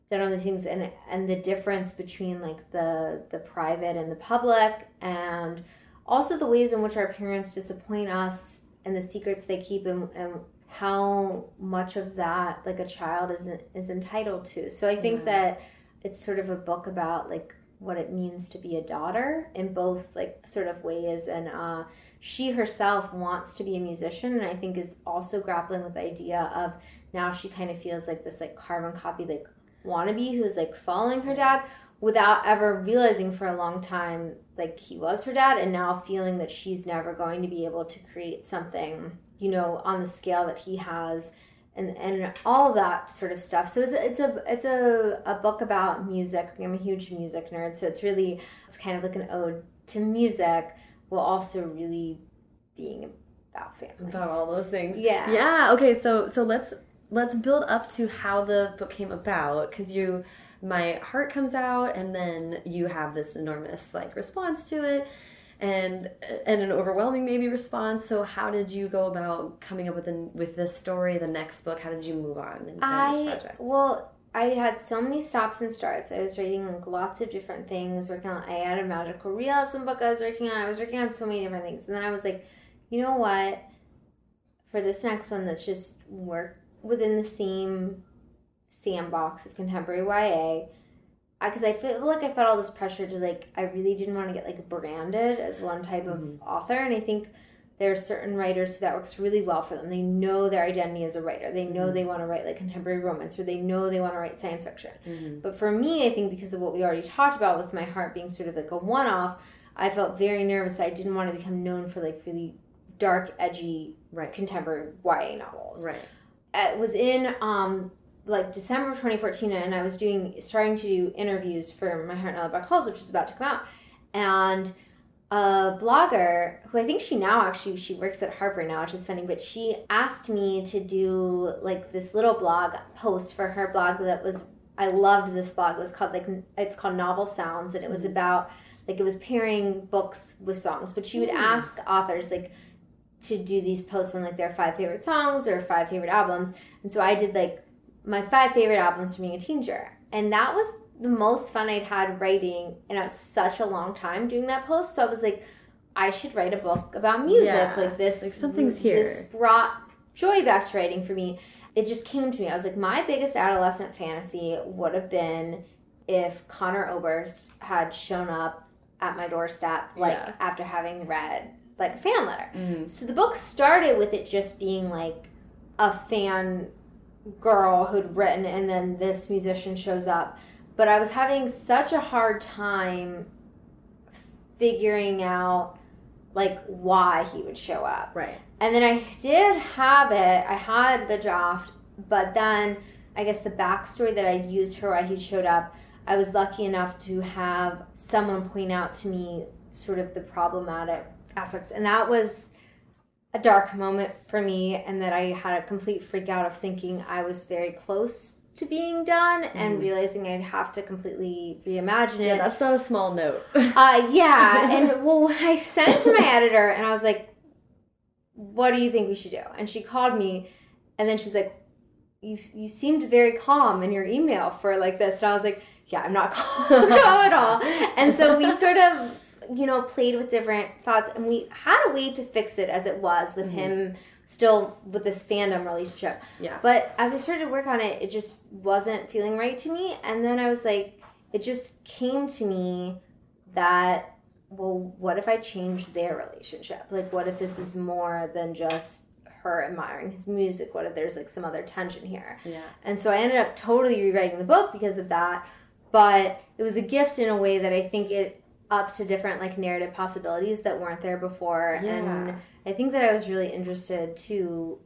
done all these things and and the difference between like the the private and the public and also the ways in which our parents disappoint us and the secrets they keep and, and how much of that like a child is is entitled to. So i think that it's sort of a book about like what it means to be a daughter in both like sort of ways. And uh she herself wants to be a musician and i think is also grappling with the idea of now she kind of feels like this like carbon copy like wannabe who's like following her dad without ever realizing for a long time like he was her dad and now feeling that she's never going to be able to create something you know on the scale that he has and and all that sort of stuff so it's a, it's a it's a, a book about music i'm a huge music nerd so it's really it's kind of like an ode to music while also really being about family about all those things. Yeah. Yeah. Okay. So so let's let's build up to how the book came about because you my heart comes out and then you have this enormous like response to it and and an overwhelming maybe response so how did you go about coming up with the, with this story the next book how did you move on in this I project well, I had so many stops and starts. I was writing like lots of different things. Working on, I had a magical realism book I was working on. I was working on so many different things, and then I was like, you know what? For this next one, let's just work within the same sandbox of contemporary YA. Because I feel like I felt all this pressure to like, I really didn't want to get like branded as one type of mm-hmm. author, and I think there are certain writers who that works really well for them. They know their identity as a writer. They know mm-hmm. they want to write like contemporary romance or they know they want to write science fiction. Mm-hmm. But for me, I think because of what we already talked about with my heart being sort of like a one off, I felt very nervous. I didn't want to become known for like really dark, edgy Right. contemporary YA novels right it was in um like December of 2014 and I was doing starting to do interviews for My Heart and Other Black Holes which was about to come out. And a blogger who I think she now actually she works at Harper now which is funny but she asked me to do like this little blog post for her blog that was I loved this blog. It was called like it's called Novel Sounds and it was mm-hmm. about like it was pairing books with songs. But she would mm. ask authors like to do these posts on like their five favorite songs or five favorite albums. And so I did like my five favorite albums from being a teenager. And that was the most fun I'd had writing in a, such a long time doing that post. So I was like, I should write a book about music. Yeah. Like this Like, something's here. This brought joy back to writing for me. It just came to me. I was like, my biggest adolescent fantasy would have been if Conor Oberst had shown up at my doorstep, like Yeah. after having read like a fan letter. Mm. So the book started with it just being like a fan girl who'd written and then this musician shows up. But i was having such a hard time figuring out like why he would show up. Right. and then i did have it. I had the draft but then i guess the backstory that i used for why he showed up i was lucky enough to have someone point out to me sort of the problematic aspects. And that was a dark moment for me and that I had a complete freak out of thinking I was very close to being done and realizing I'd have to completely reimagine it. Yeah, that's not a small note. uh yeah, and well I sent it to my editor and I was like what do you think we should do? And she called me and then she's like you you seemed very calm in your email for like this and I was like yeah, I'm not calm at all. And so we sort of you know, played with different thoughts, and we had a way to fix it as it was with mm-hmm. him still with this fandom relationship. Yeah. But as I started to work on it, it just wasn't feeling right to me. And then I was like, it just came to me that, well, what if I change their relationship? Like, what if this is more than just her admiring his music? What if there's like some other tension here? Yeah. And so I ended up totally rewriting the book because of that. But it was a gift in a way that I think it up to different like narrative possibilities that weren't there before. Yeah. And I think that I was really interested to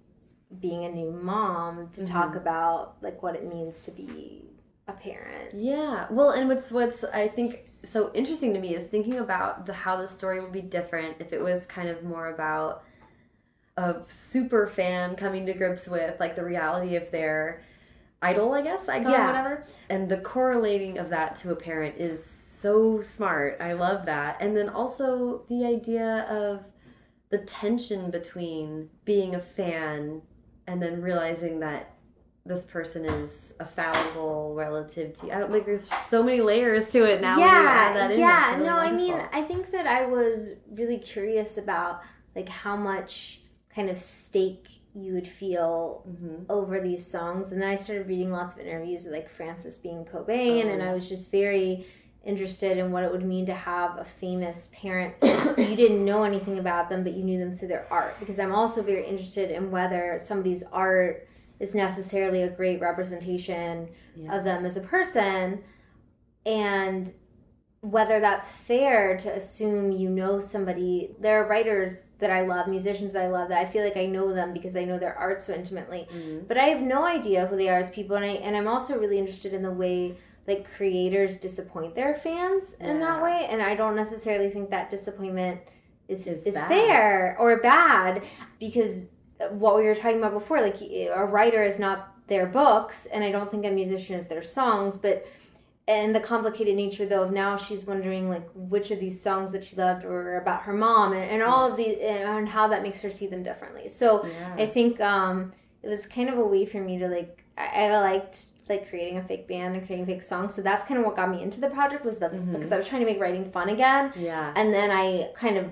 being a new mom to mm-hmm. talk about like what it means to be a parent. Yeah. Well, and what's what's I think so interesting to me is thinking about the how the story would be different if it was kind of more about a super fan coming to grips with like the reality of their idol, I guess, icon, Yeah. whatever. And the correlating of that to a parent is so smart. I love that. And then also the idea of the tension between being a fan and then realizing that this person is a fallible relative to you. I don't like there's so many layers to it now. when you add that in. yeah. Really no, I mean. I think that I was really curious about like how much kind of stake you would feel Mhm. over these songs, and then I started reading lots of interviews with like Frances Bean Cobain, Oh, and. I was just very interested in what it would mean to have a famous parent you didn't know anything about them but you knew them through their art because i'm also very interested in whether somebody's art is necessarily a great representation Yeah. of them as a person and whether that's fair to assume you know somebody there are writers that i love musicians that i love that i feel like i know them because i know their art so intimately Mhm. but i have no idea who they are as people and i and i'm also really interested in the way like creators disappoint their fans in that way and i don't necessarily think that disappointment is Is is, fair or bad because what we were talking about before like a writer is not their books and i don't think a musician is their songs but and the complicated nature though of now she's wondering like which of these songs that she loved were about her mom and, and all of these and how that makes her see them differently. So Yeah. i think um it was kind of a way for me to like i, I liked like creating a fake band and creating fake songs so that's kind of what got me into the project was the Mhm. because i was trying to make writing fun again yeah. and then i kind of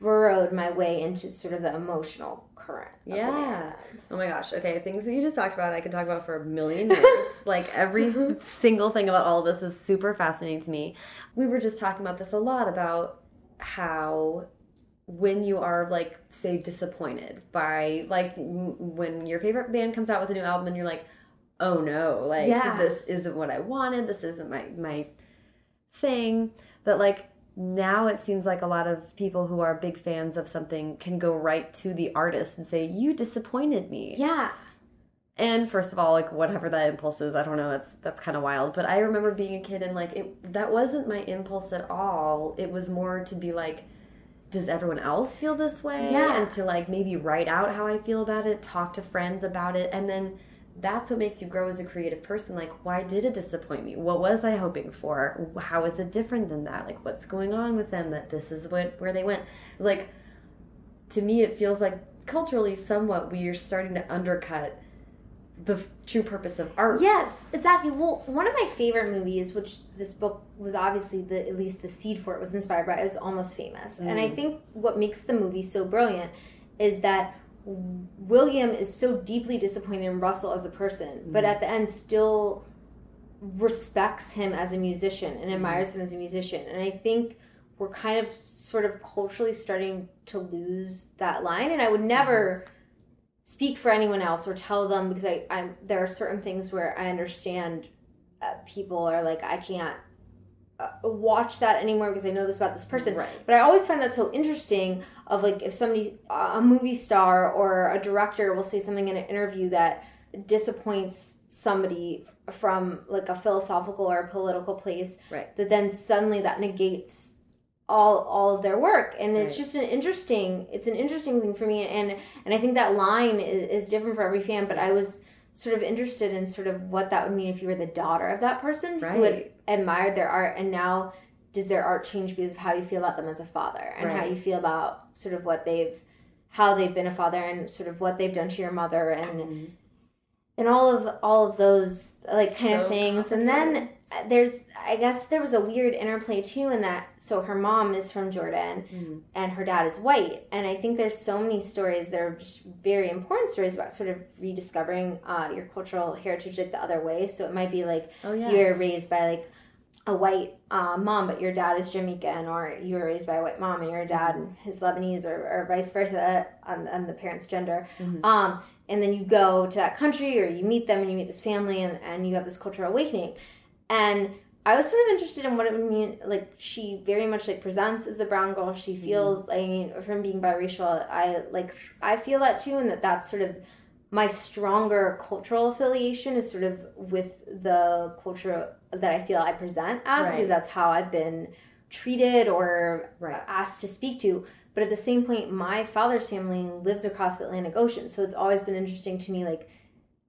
burrowed my way into sort of the emotional current Yeah. Oh my gosh. Okay, things that you just talked about, I could talk about for a million years. like every single thing about all this is super fascinating to me. We were just talking about this a lot about how when you are like say disappointed by like when your favorite band comes out with a new album and you're like, "Oh no, like Yeah. this isn't what I wanted. This isn't my my thing." But like now it seems like a lot of people who are big fans of something can go right to the artist and say, "You disappointed me." yeah And first of all, like whatever that impulse is, I don't know. That's that's kind of wild. But I remember being a kid and like it that wasn't my impulse at all. It was more to be like, does everyone else feel this way? Yeah. And to like maybe write out how I feel about it, talk to friends about it, and then that's what makes you grow as a creative person. Like, why did it disappoint me? What was I hoping for? How is it different than that? Like, what's going on with them? That this is what where they went. Like, to me, it feels like culturally somewhat we are starting to undercut the true purpose of art. Yes, exactly. Well, one of my favorite movies, which this book was obviously the at least the seed for it was inspired by, is Almost Famous. And I mm. think what makes the movie so brilliant is that William is so deeply disappointed in Russell as a person, but at the end still respects him as a musician and admires him as a musician. And I think we're kind of sort of culturally starting to lose that line. And I would never speak for anyone else or tell them because I, I there are certain things where I understand uh, people are like I can't uh, watch that anymore because I know this about this person. Right. But I always find that so interesting of like if somebody a movie star or a director will say something in an interview that disappoints somebody from like a philosophical or a political place Right. that then suddenly that negates all all of their work. And it's Right. just an interesting it's an interesting thing for me. And and i think that line is, is different for every fan but i was sort of interested in sort of what that would mean if you were the daughter of that person who had admired their art. And now does their art change because of how you feel about them as a father and how you feel about sort of what they've how they've been a father and sort of what they've done to your mother and Mhm. and all of all of those like kind of things and then there's i guess there was a weird interplay too in that so her mom is from jordan Mhm. and her dad is white and i think there's so many stories that are just very important stories about sort of rediscovering uh, your cultural heritage like the other way so it might be like Oh yeah. you're raised by like a white uh, mom, but your dad is Jamaican, or you were raised by a white mom and your dad is Lebanese, or, or vice versa on, on the parent's gender. Mhm. Um, and then you go to that country, or you meet them, and you meet this family, and, and you have this cultural awakening. And I was sort of interested in what it would mean. Like she very much like presents as a brown girl. She feels. I mean, from being biracial, I like. I feel that too, and that that's sort of my stronger cultural affiliation is sort of with the culture that I feel I present as Right. because that's how I've been treated or Right. asked to speak to. But at the same point, my father's family lives across the Atlantic Ocean, so it's always been interesting to me, like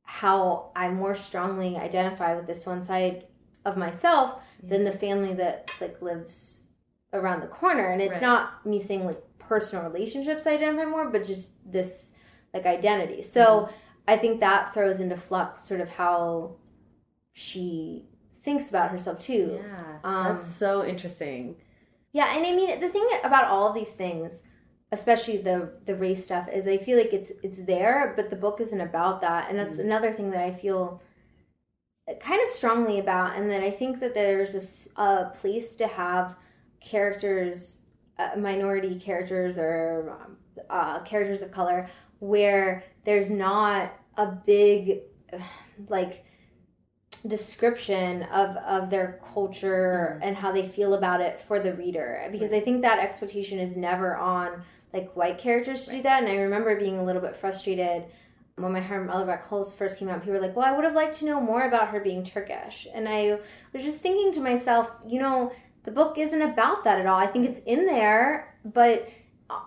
how I more strongly identify with this one side of myself than the family that like lives around the corner. And it's Right. not me saying like personal relationships I identify more, but just this like identity. So Mm-hmm. I think that throws into flux sort of how she thinks about herself too. Yeah. Um, That's so interesting. Yeah, and I mean the thing about all these things, especially the the race stuff, is I feel like it's it's there, but the book isn't about that, and that's Mhm. another thing that I feel kind of strongly about, and that I think that there's a place to have characters, uh, minority characters or um, uh, characters of color, where there's not a big like description of of their culture mm-hmm. and how they feel about it for the reader. Because i think that expectation is never on like white characters to do that. And i remember being a little bit frustrated when my Heart and Other Black Holes first came out, people were like, "Well, I would have liked to know more about her being Turkish." And I was just thinking to myself, you know, the book isn't about that at all. I think it's in there, but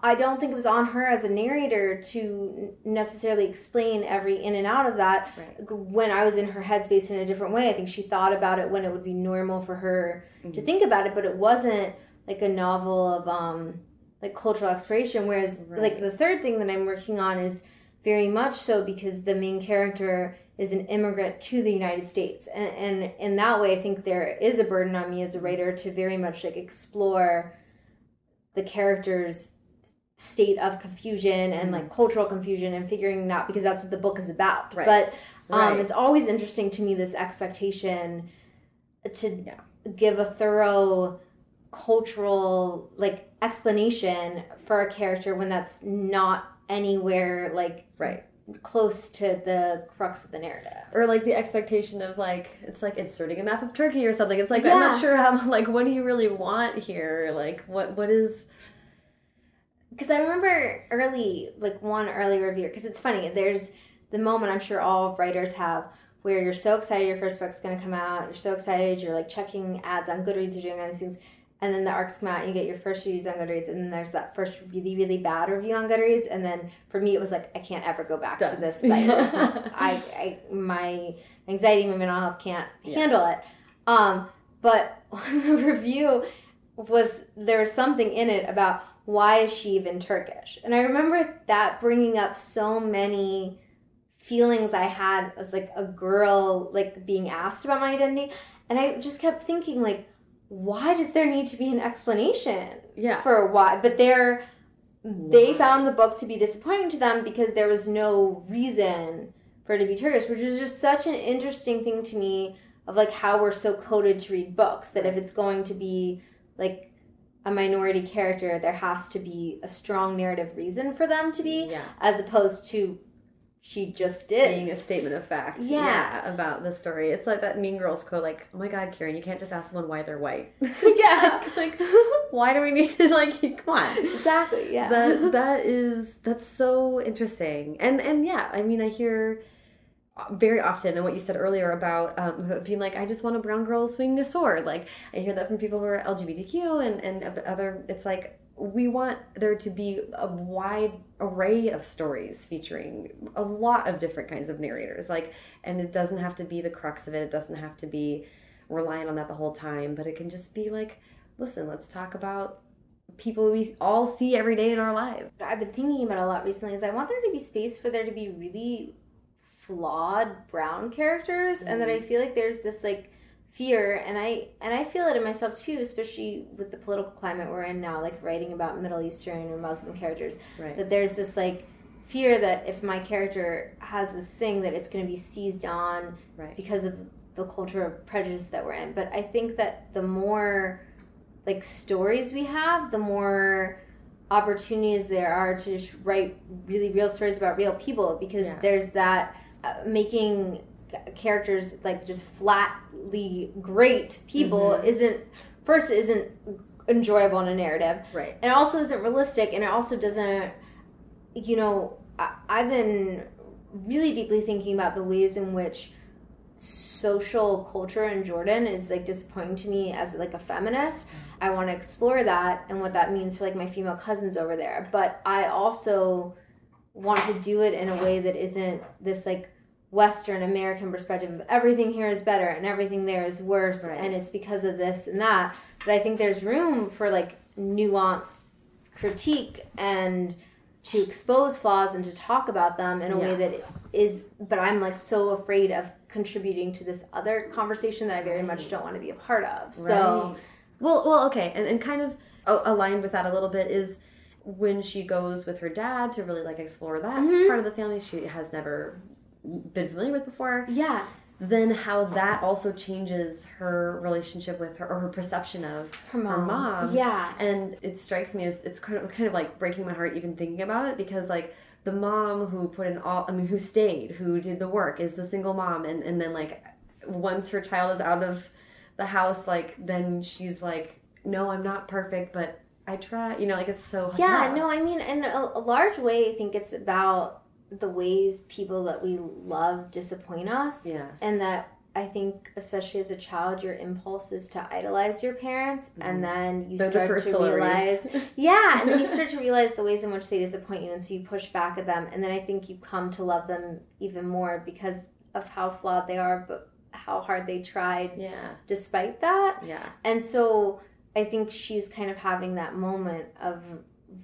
I don't think it was on her as a narrator to necessarily explain every in and out of that Right. when I was in her headspace in a different way. I think she thought about it when it would be normal for her to Mhm. think about it, but it wasn't like a novel of um like cultural exploration. Whereas Right. like the third thing that I'm working on is very much so because the main character is an immigrant to the United States, and, and in that way, I think there is a burden on me as a writer to very much like explore the character's state of confusion and like cultural confusion and figuring out because that's what the book is about. Right. But um, Right. it's always interesting to me this expectation to Yeah. give a thorough cultural like explanation for a character when that's not anywhere like Right. close to the crux of the narrative. Or like the expectation of like it's like inserting a map of Turkey or something. It's like I'm not sure how like what do you really want here? Like what what is because I remember early, like one early review, because it's funny. There's the moment I'm sure all writers have where you're so excited your first book's going to come out. You're so excited. You're like checking ads on Goodreads. You're doing all these things, and then the arcs come out, and you get your first reviews on Goodreads, and then there's that first really really bad review on Goodreads, and then for me it was like I can't ever go back to this site. I, I my anxiety, my mental health can't Yeah. handle it. Um, but the review was there was something in it about why is she even Turkish? And I remember that bringing up so many feelings I had as like a girl like being asked about my identity and I just kept thinking like why does there need to be an explanation yeah. for why but they're they found the book to be disappointing to them because there was no reason for it to be Turkish, which is just such an interesting thing to me of like how we're so coded to read books that if it's going to be like a minority character, there has to be a strong narrative reason for them to be, Yeah. as opposed to she just is. being a statement of fact. Yeah. about the story. It's like that Mean Girls quote, like, "Oh my God, Karen, you can't just ask someone why they're white." Yeah. like, why do we need to like? Come on. exactly. Yeah. That that is that's so interesting, and and yeah, I mean, I hear very often and what you said earlier about um, being like i just want a brown girl swinging a sword. Like i hear that from people who are lgbtq and and other it's like we want there to be a wide array of stories featuring a lot of different kinds of narrators like and it doesn't have to be the crux of it it doesn't have to be relying on that the whole time but it can just be like listen let's talk about people we all see every day in our lives I've been thinking about a lot recently is I want there to be space for there to be really flawed brown characters and that I mm-hmm. feel like there's this like fear and I and I feel it in myself too, especially with the political climate we're in now, like writing about Middle Eastern or Muslim characters. Right. That there's this like fear that if my character has this thing that it's gonna be seized on Right. because of the culture of prejudice that we're in. But I think that the more like stories we have, the more opportunities there are to just write really real stories about real people because Yeah. there's that making characters like just flatly great people Mm-hmm. isn't first isn't enjoyable in a narrative. Right. And also isn't realistic and it also doesn't you know I, i've been really deeply thinking about the ways in which social culture in jordan is like disappointing to me as like a feminist. I want to explore that and what that means for like my female cousins over there. But i also want to do it in a way that isn't this like western american perspective of everything here is better and everything there is worse Right. and it's because of this and that but i think there's room for like nuanced critique and to expose flaws and to talk about them in a way that is but i'm like so afraid of contributing to this other conversation that i very much don't want to be a part of so Right. well well okay and, and kind of aligned with that a little bit is when she goes with her dad to really like explore that Mhm. part of the family she has never been familiar with before yeah then how that also changes her relationship with her or her perception of her mom, mom. yeah and it strikes me as it's kind of kind of like breaking my heart even thinking about it because like the mom who put in all I mean who stayed who did the work is the single mom and and then like once her child is out of the house like then she's like no I'm not perfect but I try you know like it's so Yeah, tough. no, I mean, in a, a large way, I think it's about the ways people that we love disappoint us. Yeah. And that I think, especially as a child, your impulse is to idolize your parents, and then you Mm-hmm. They're the start first to realize, yeah, and then you start to realize the ways in which they disappoint you, and so you push back at them, and then I think you come to love them even more because of how flawed they are, but how hard they tried yeah despite that. yeah And so I think she's kind of having that moment of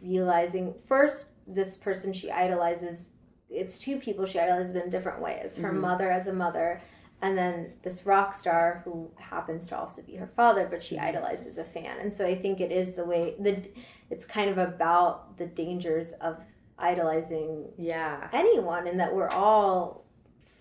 realizing first, this person she idolizes, it's two people she idolizes in different ways her Mhm. mother as a mother, and then this rock star who happens to also be her father, but she idolizes a fan. And so I think it is the way, the it's kind of about the dangers of idolizing yeah anyone and that we're all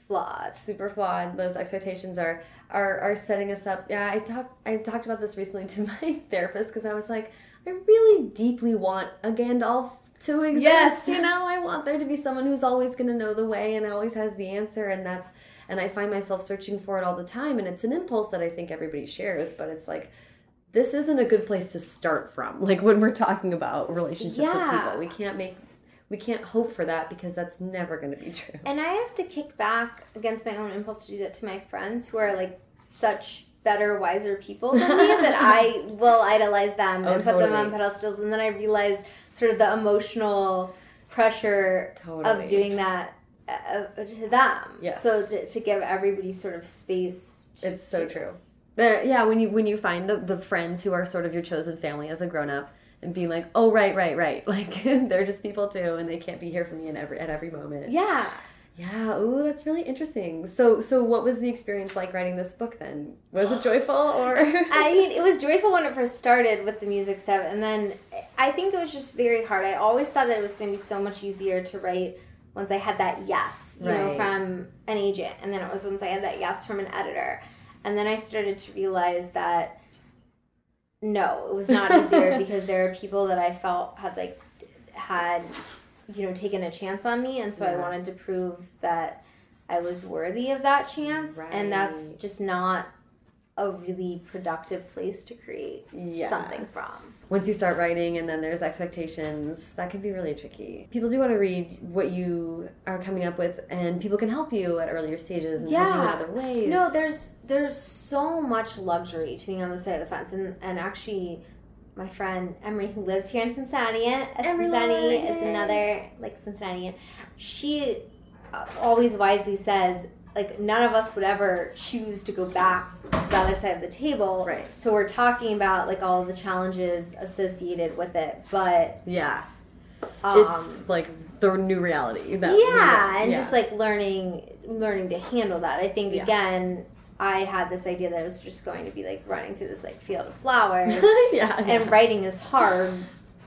flawed. super flawed. Those expectations are are are setting us up. Yeah, I talked I talked about this recently to my therapist because I was like, I really deeply want a Gandalf to exist. Yes. you know, I want there to be someone who's always going to know the way and always has the answer, and that's and I find myself searching for it all the time, and it's an impulse that I think everybody shares, but it's like. This isn't a good place to start from. Like when we're talking about relationships with people, we can't make, we can't hope for that because that's never going to be true. And I have to kick back against my own impulse to do that to my friends who are like such better, wiser people than me that I will idolize them Oh, and put them on pedestals. And then I realize sort of the emotional pressure Totally. of doing that uh, to them. Yes. So to, to give everybody sort of space. to- It's so to- true. The, yeah, when you when you find the, the friends who are sort of your chosen family as a grown up and being like, oh right, right, right, like they're just people too, and they can't be here for me in every at every moment. Yeah. Yeah. Ooh, that's really interesting. So so what was the experience like writing this book then? Was it joyful or? I mean, it was joyful when it first started with the music stuff, and then I think it was just very hard. I always thought that it was going to be so much easier to write once I had that yes, you know, from an agent, and then it was once I had that yes from an editor, and then I started to realize that no, it was not easier because there are people that I felt had like had you know, taken a chance on me, and so I wanted to prove that I was worthy of that chance, and that's just not a really productive place to create Yeah. something from. Once you start writing and then there's expectations, that can be really tricky. People do want to read what you are coming up with, and people can help you at earlier stages and help you in Yeah. other ways. No, there's there's so much luxury to being on the side of the fence, and and actually, my friend Emery, who lives here in Cincinnati, a Cincinnati is another like Cincinnatian. She always wisely says like none of us would ever choose to go back to the other side of the table. Right. So we're talking about like all of the challenges associated with it, but yeah, um, it's like the new reality. That yeah and yeah. just like learning learning to handle that i think Yeah. again i had this idea that i was just going to be like running through this like field of flowers yeah, and yeah. writing is hard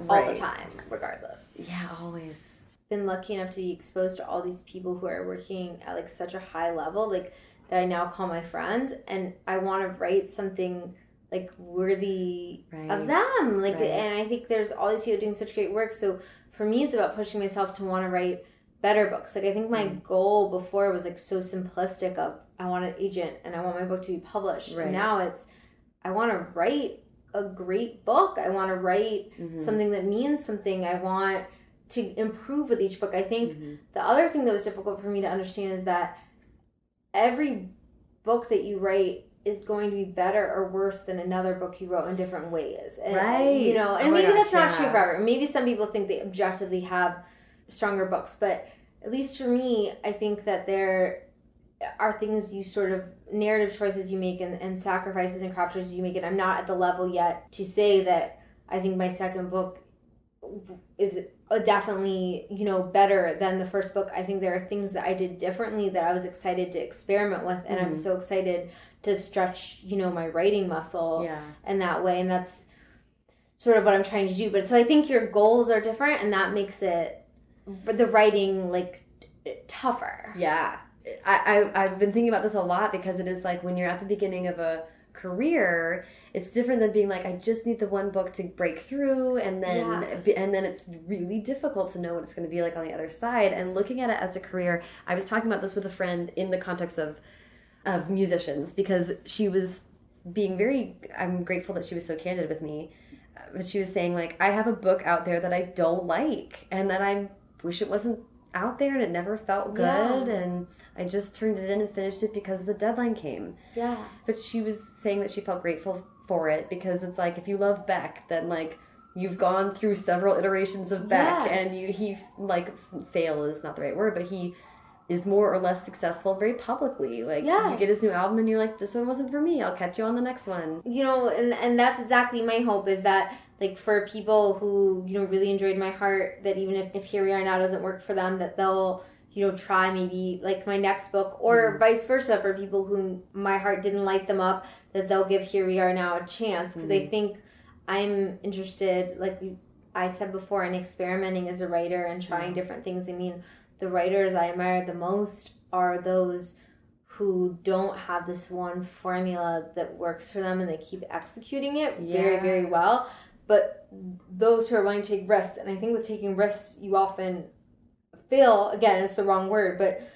all the time regardless Yeah, always. been lucky enough to be exposed to all these people who are working at like such a high level like that i now call my friends and i want to write something like worthy Right. of them like Right. and i think there's all these people doing such great work so for me it's about pushing myself to want to write better books like i think my Mm. goal before was like so simplistic of i want an agent and i want my book to be published Right. now it's i want to write a great book i want to write Mhm. something that means something i want to improve with each book i think Mhm. the other thing that was difficult for me to understand is that every book that you write is going to be better or worse than another book you wrote in different ways. And, Right. You know, and Oh maybe gosh, that's not yeah. true for everyone. Maybe some people think they objectively have stronger books, but at least for me, I think that there are things you sort of narrative choices you make and, and sacrifices and craft choices you make. And I'm not at the level yet to say that I think my second book is definitely you know better than the first book i think there are things that i did differently that i was excited to experiment with and i'm Mhm. so excited to stretch you know my writing muscle Yeah. in that way and that's sort of what i'm trying to do but so i think your goals are different and that makes it the writing like tougher Yeah. I, I, I've been thinking about this a lot because it is like when you're at the beginning of a career, it's different than being like, I just need the one book to break through, and then and then it's really difficult to know what it's going to be like on the other side. And looking at it as a career, I was talking about this with a friend in the context of of musicians because she was being very. I'm grateful that she was so candid with me, but she was saying like, I have a book out there that I don't like, and that I wish it wasn't out there and it never felt good Yeah. and I just turned it in and finished it because the deadline came. yeah But she was saying that she felt grateful for it because it's like if you love Beck, then like you've gone through several iterations of Beck, Yes. and you he like fail is not the right word, but he is more or less successful very publicly. Like you get his new album and you're like, this one wasn't for me. I'll catch you on the next one. you know and and that's exactly my hope is that like for people who you know really enjoyed my heart that even if, if here we are now doesn't work for them that they'll you know try maybe like my next book or mm-hmm. vice versa for people who my heart didn't light them up that they'll give here we are now a chance. Because i mm-hmm. think i'm interested like i said before in experimenting as a writer and trying mm-hmm. different things. I mean the writers i admire the most are those who don't have this one formula that works for them and they keep executing it very very well but those who are willing to take risks and i think with taking risks you often fail. Again it's the wrong word but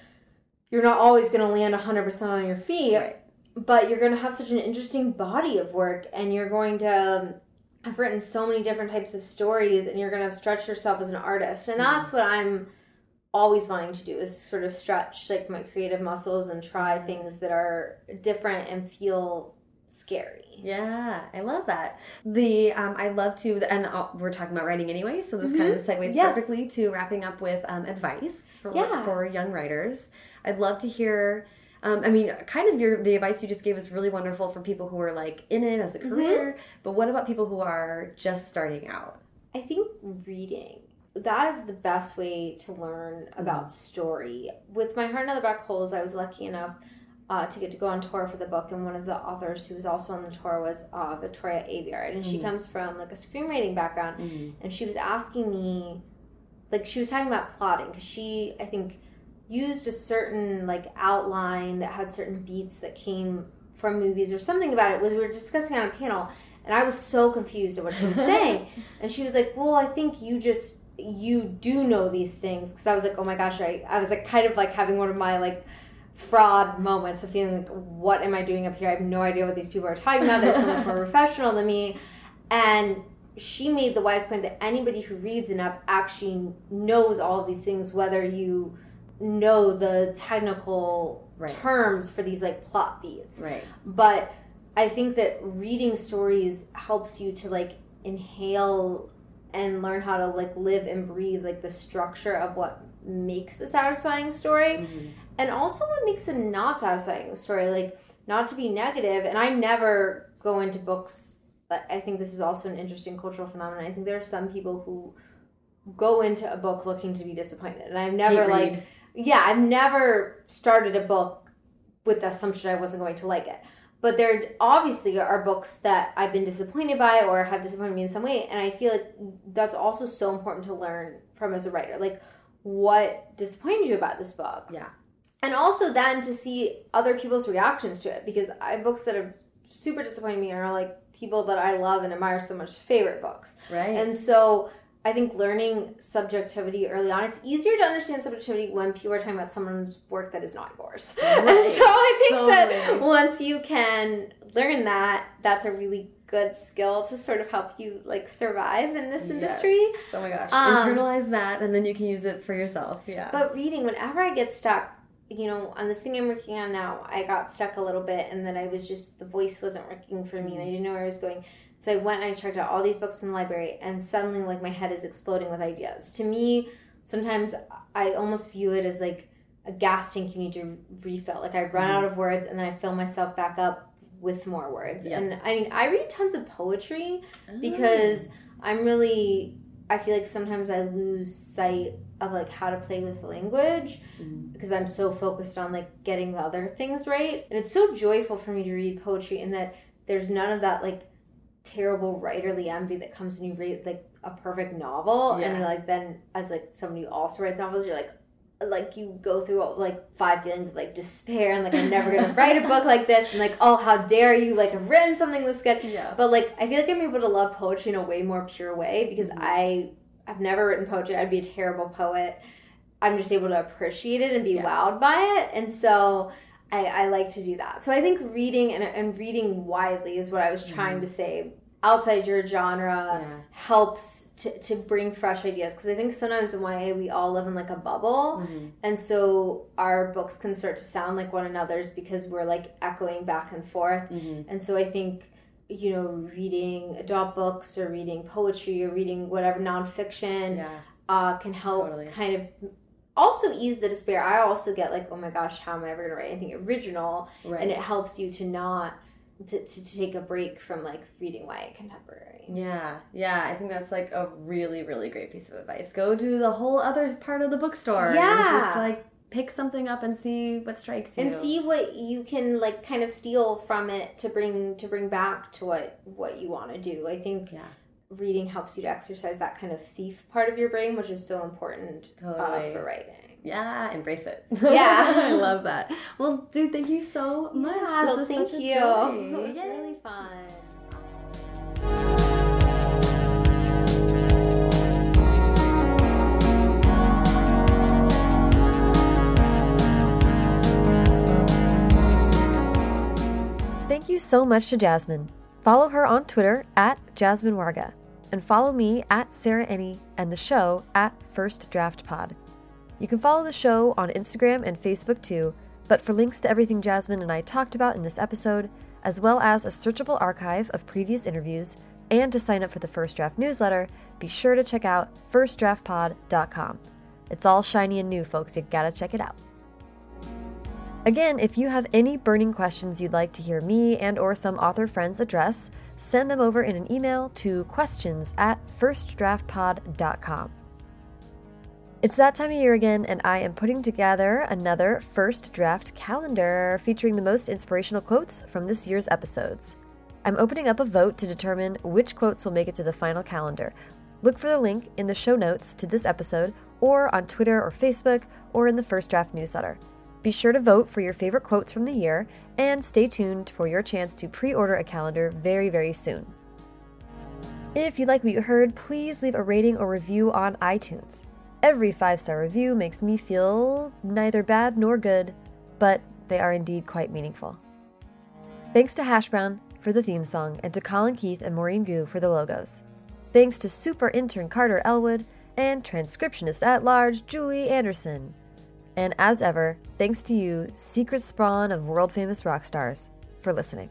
you're not always going to land 100% on your feet. Right. but you're going to have such an interesting body of work and you're going to um, have written so many different types of stories and you're going to stretch yourself as an artist. And that's what i'm always wanting to do is sort of stretch like my creative muscles and try things that are different and feel scary Yeah, I love that. The um, I love to, and we're talking about writing anyway, so this kind of segues Mm-hmm. Yes. perfectly to wrapping up with um, advice for Yeah. for young writers. I'd love to hear. Um, I mean, kind of your the advice you just gave is really wonderful for people who are like in it as a Mm-hmm. career. But what about people who are just starting out? I think reading that is the best way to learn about story. With my heart and other black holes, I was lucky enough uh, to get to go on tour for the book, and one of the authors who was also on the tour was uh, Victoria Aveyard, and she Mhm. comes from like a screenwriting background, Mm-hmm. and she was asking me, like she was talking about plotting because she, I think, used a certain like outline that had certain beats that came from movies or something about it. We were discussing on a panel, and I was so confused at what she was saying. And she was like, "Well, I think you just you do know these things because I was like, oh my gosh, I, I was like kind of like having one of my like fraud moments of feeling like, what am I doing up here? I have no idea what these people are talking about. They're so much more professional than me. And she made the wise point that anybody who reads enough actually knows all these things, whether you know the technical Right. terms for these like plot beats. Right. But I think that reading stories helps you to like inhale and learn how to like live and breathe like the structure of what makes a satisfying story Mm-hmm. And also what makes a not satisfying story like not to be negative and i never go into books but i think this is also an interesting cultural phenomenon i think there are some people who go into a book looking to be disappointed and i've never like yeah i've never started a book with the assumption i wasn't going to like it but there obviously are books that I've been disappointed by or have disappointed me in some way, and I feel like that's also so important to learn from as a writer. Like, what disappointed you about this book? Yeah. And also then to see other people's reactions to it, because I books that have super disappointed me are like people that I love and admire so much favorite books. Right. And so I think learning subjectivity early on, it's easier to understand subjectivity when people are talking about someone's work that is not yours. And so I think that once you can learn that, that's a really good skill to sort of help you like survive in this industry. Yes. Oh my gosh. Um, Internalize that and then you can use it for yourself. Yeah. But reading, whenever I get stuck, you know, on this thing I'm working on now, I got stuck a little bit and then I was just, the voice wasn't working for me and I mm-hmm. didn't know where I was going. So I went and I checked out all these books from the library and suddenly, like, my head is exploding with ideas. To me, sometimes I almost view it as like a gas tank you need to refill. Like, I run out mm-hmm. of words and then I fill myself back up with more words. Yeah. And I mean, I read tons of poetry oh. because I'm really I feel like sometimes I lose sight of like how to play with language Mhm. because I'm so focused on like getting the other things right. And it's so joyful for me to read poetry in that there's none of that like terrible writerly envy that comes when you read like a perfect novel and Yeah. you're like then as like somebody who also writes novels you're like like you go through all, like five feelings of like despair and like I'm never gonna write a book like this and like oh how dare you like have written something this good Yeah. but like I feel like I'm able to love poetry in a way more pure way because Mhm. I I've never written poetry. I'd be a terrible poet. I'm just able to appreciate it and be Yeah. wowed by it, and so I, I like to do that. So I think reading and, and reading widely is what I was trying to say. Outside your genre Yeah. helps to, to bring fresh ideas because I think sometimes in YA we all live in like a bubble, Mhm. and so our books can start to sound like one another's because we're like echoing back and forth. Mhm. And so I think, you know, reading adult books or reading poetry or reading whatever nonfiction Yeah. uh, can help Totally. kind of also ease the despair. I also get like, oh my gosh, how am I ever going to write anything original? Right. And it helps you to not, to, to, to take a break from like reading YA contemporary. Yeah, yeah, I think that's like a really, really great piece of advice. Go to the whole other part of the bookstore. And Yeah. just like pick something up and see what strikes you. And see what you can like kind of steal from it to bring to bring back to what what you want to do. I think Yeah. reading helps you to exercise that kind of thief part of your brain, which is so important uh, for writing. Yeah, embrace it. Yeah. I love that. Well, dude, thank you so much. Yeah, this was thank such a you. joy. It was Yay. really fun. You so much to Jasmine. Follow her on Twitter at Jasmine Warga, and follow me at Sarah Enni and the show at First Draft Pod. You can follow the show on Instagram and Facebook too, but for links to everything Jasmine and I talked about in this episode, as well as a searchable archive of previous interviews, and to sign up for the First Draft newsletter, be sure to check out firstdraftpod.com. It's all shiny and new, folks. You gotta check it out. Again, if you have any burning questions you'd like to hear me and or some author friends address, send them over in an email to questions at firstdraftpod.com. It's that time of year again, and I am putting together another first draft calendar featuring the most inspirational quotes from this year's episodes. I'm opening up a vote to determine which quotes will make it to the final calendar. Look for the link in the show notes to this episode, or on Twitter or Facebook, or in the First Draft newsletter. Be sure to vote for your favorite quotes from the year, and stay tuned for your chance to pre order a calendar very, very soon. If you like what you heard, please leave a rating or review on iTunes. Every five star review makes me feel neither bad nor good, but they are indeed quite meaningful. Thanks to Hash Brown for the theme song and to Colin Keith and Maureen Goo for the logos. Thanks to super intern Carter Elwood and transcriptionist at large Julie Anderson. And as ever, thanks to you, secret spawn of world famous rock stars, for listening.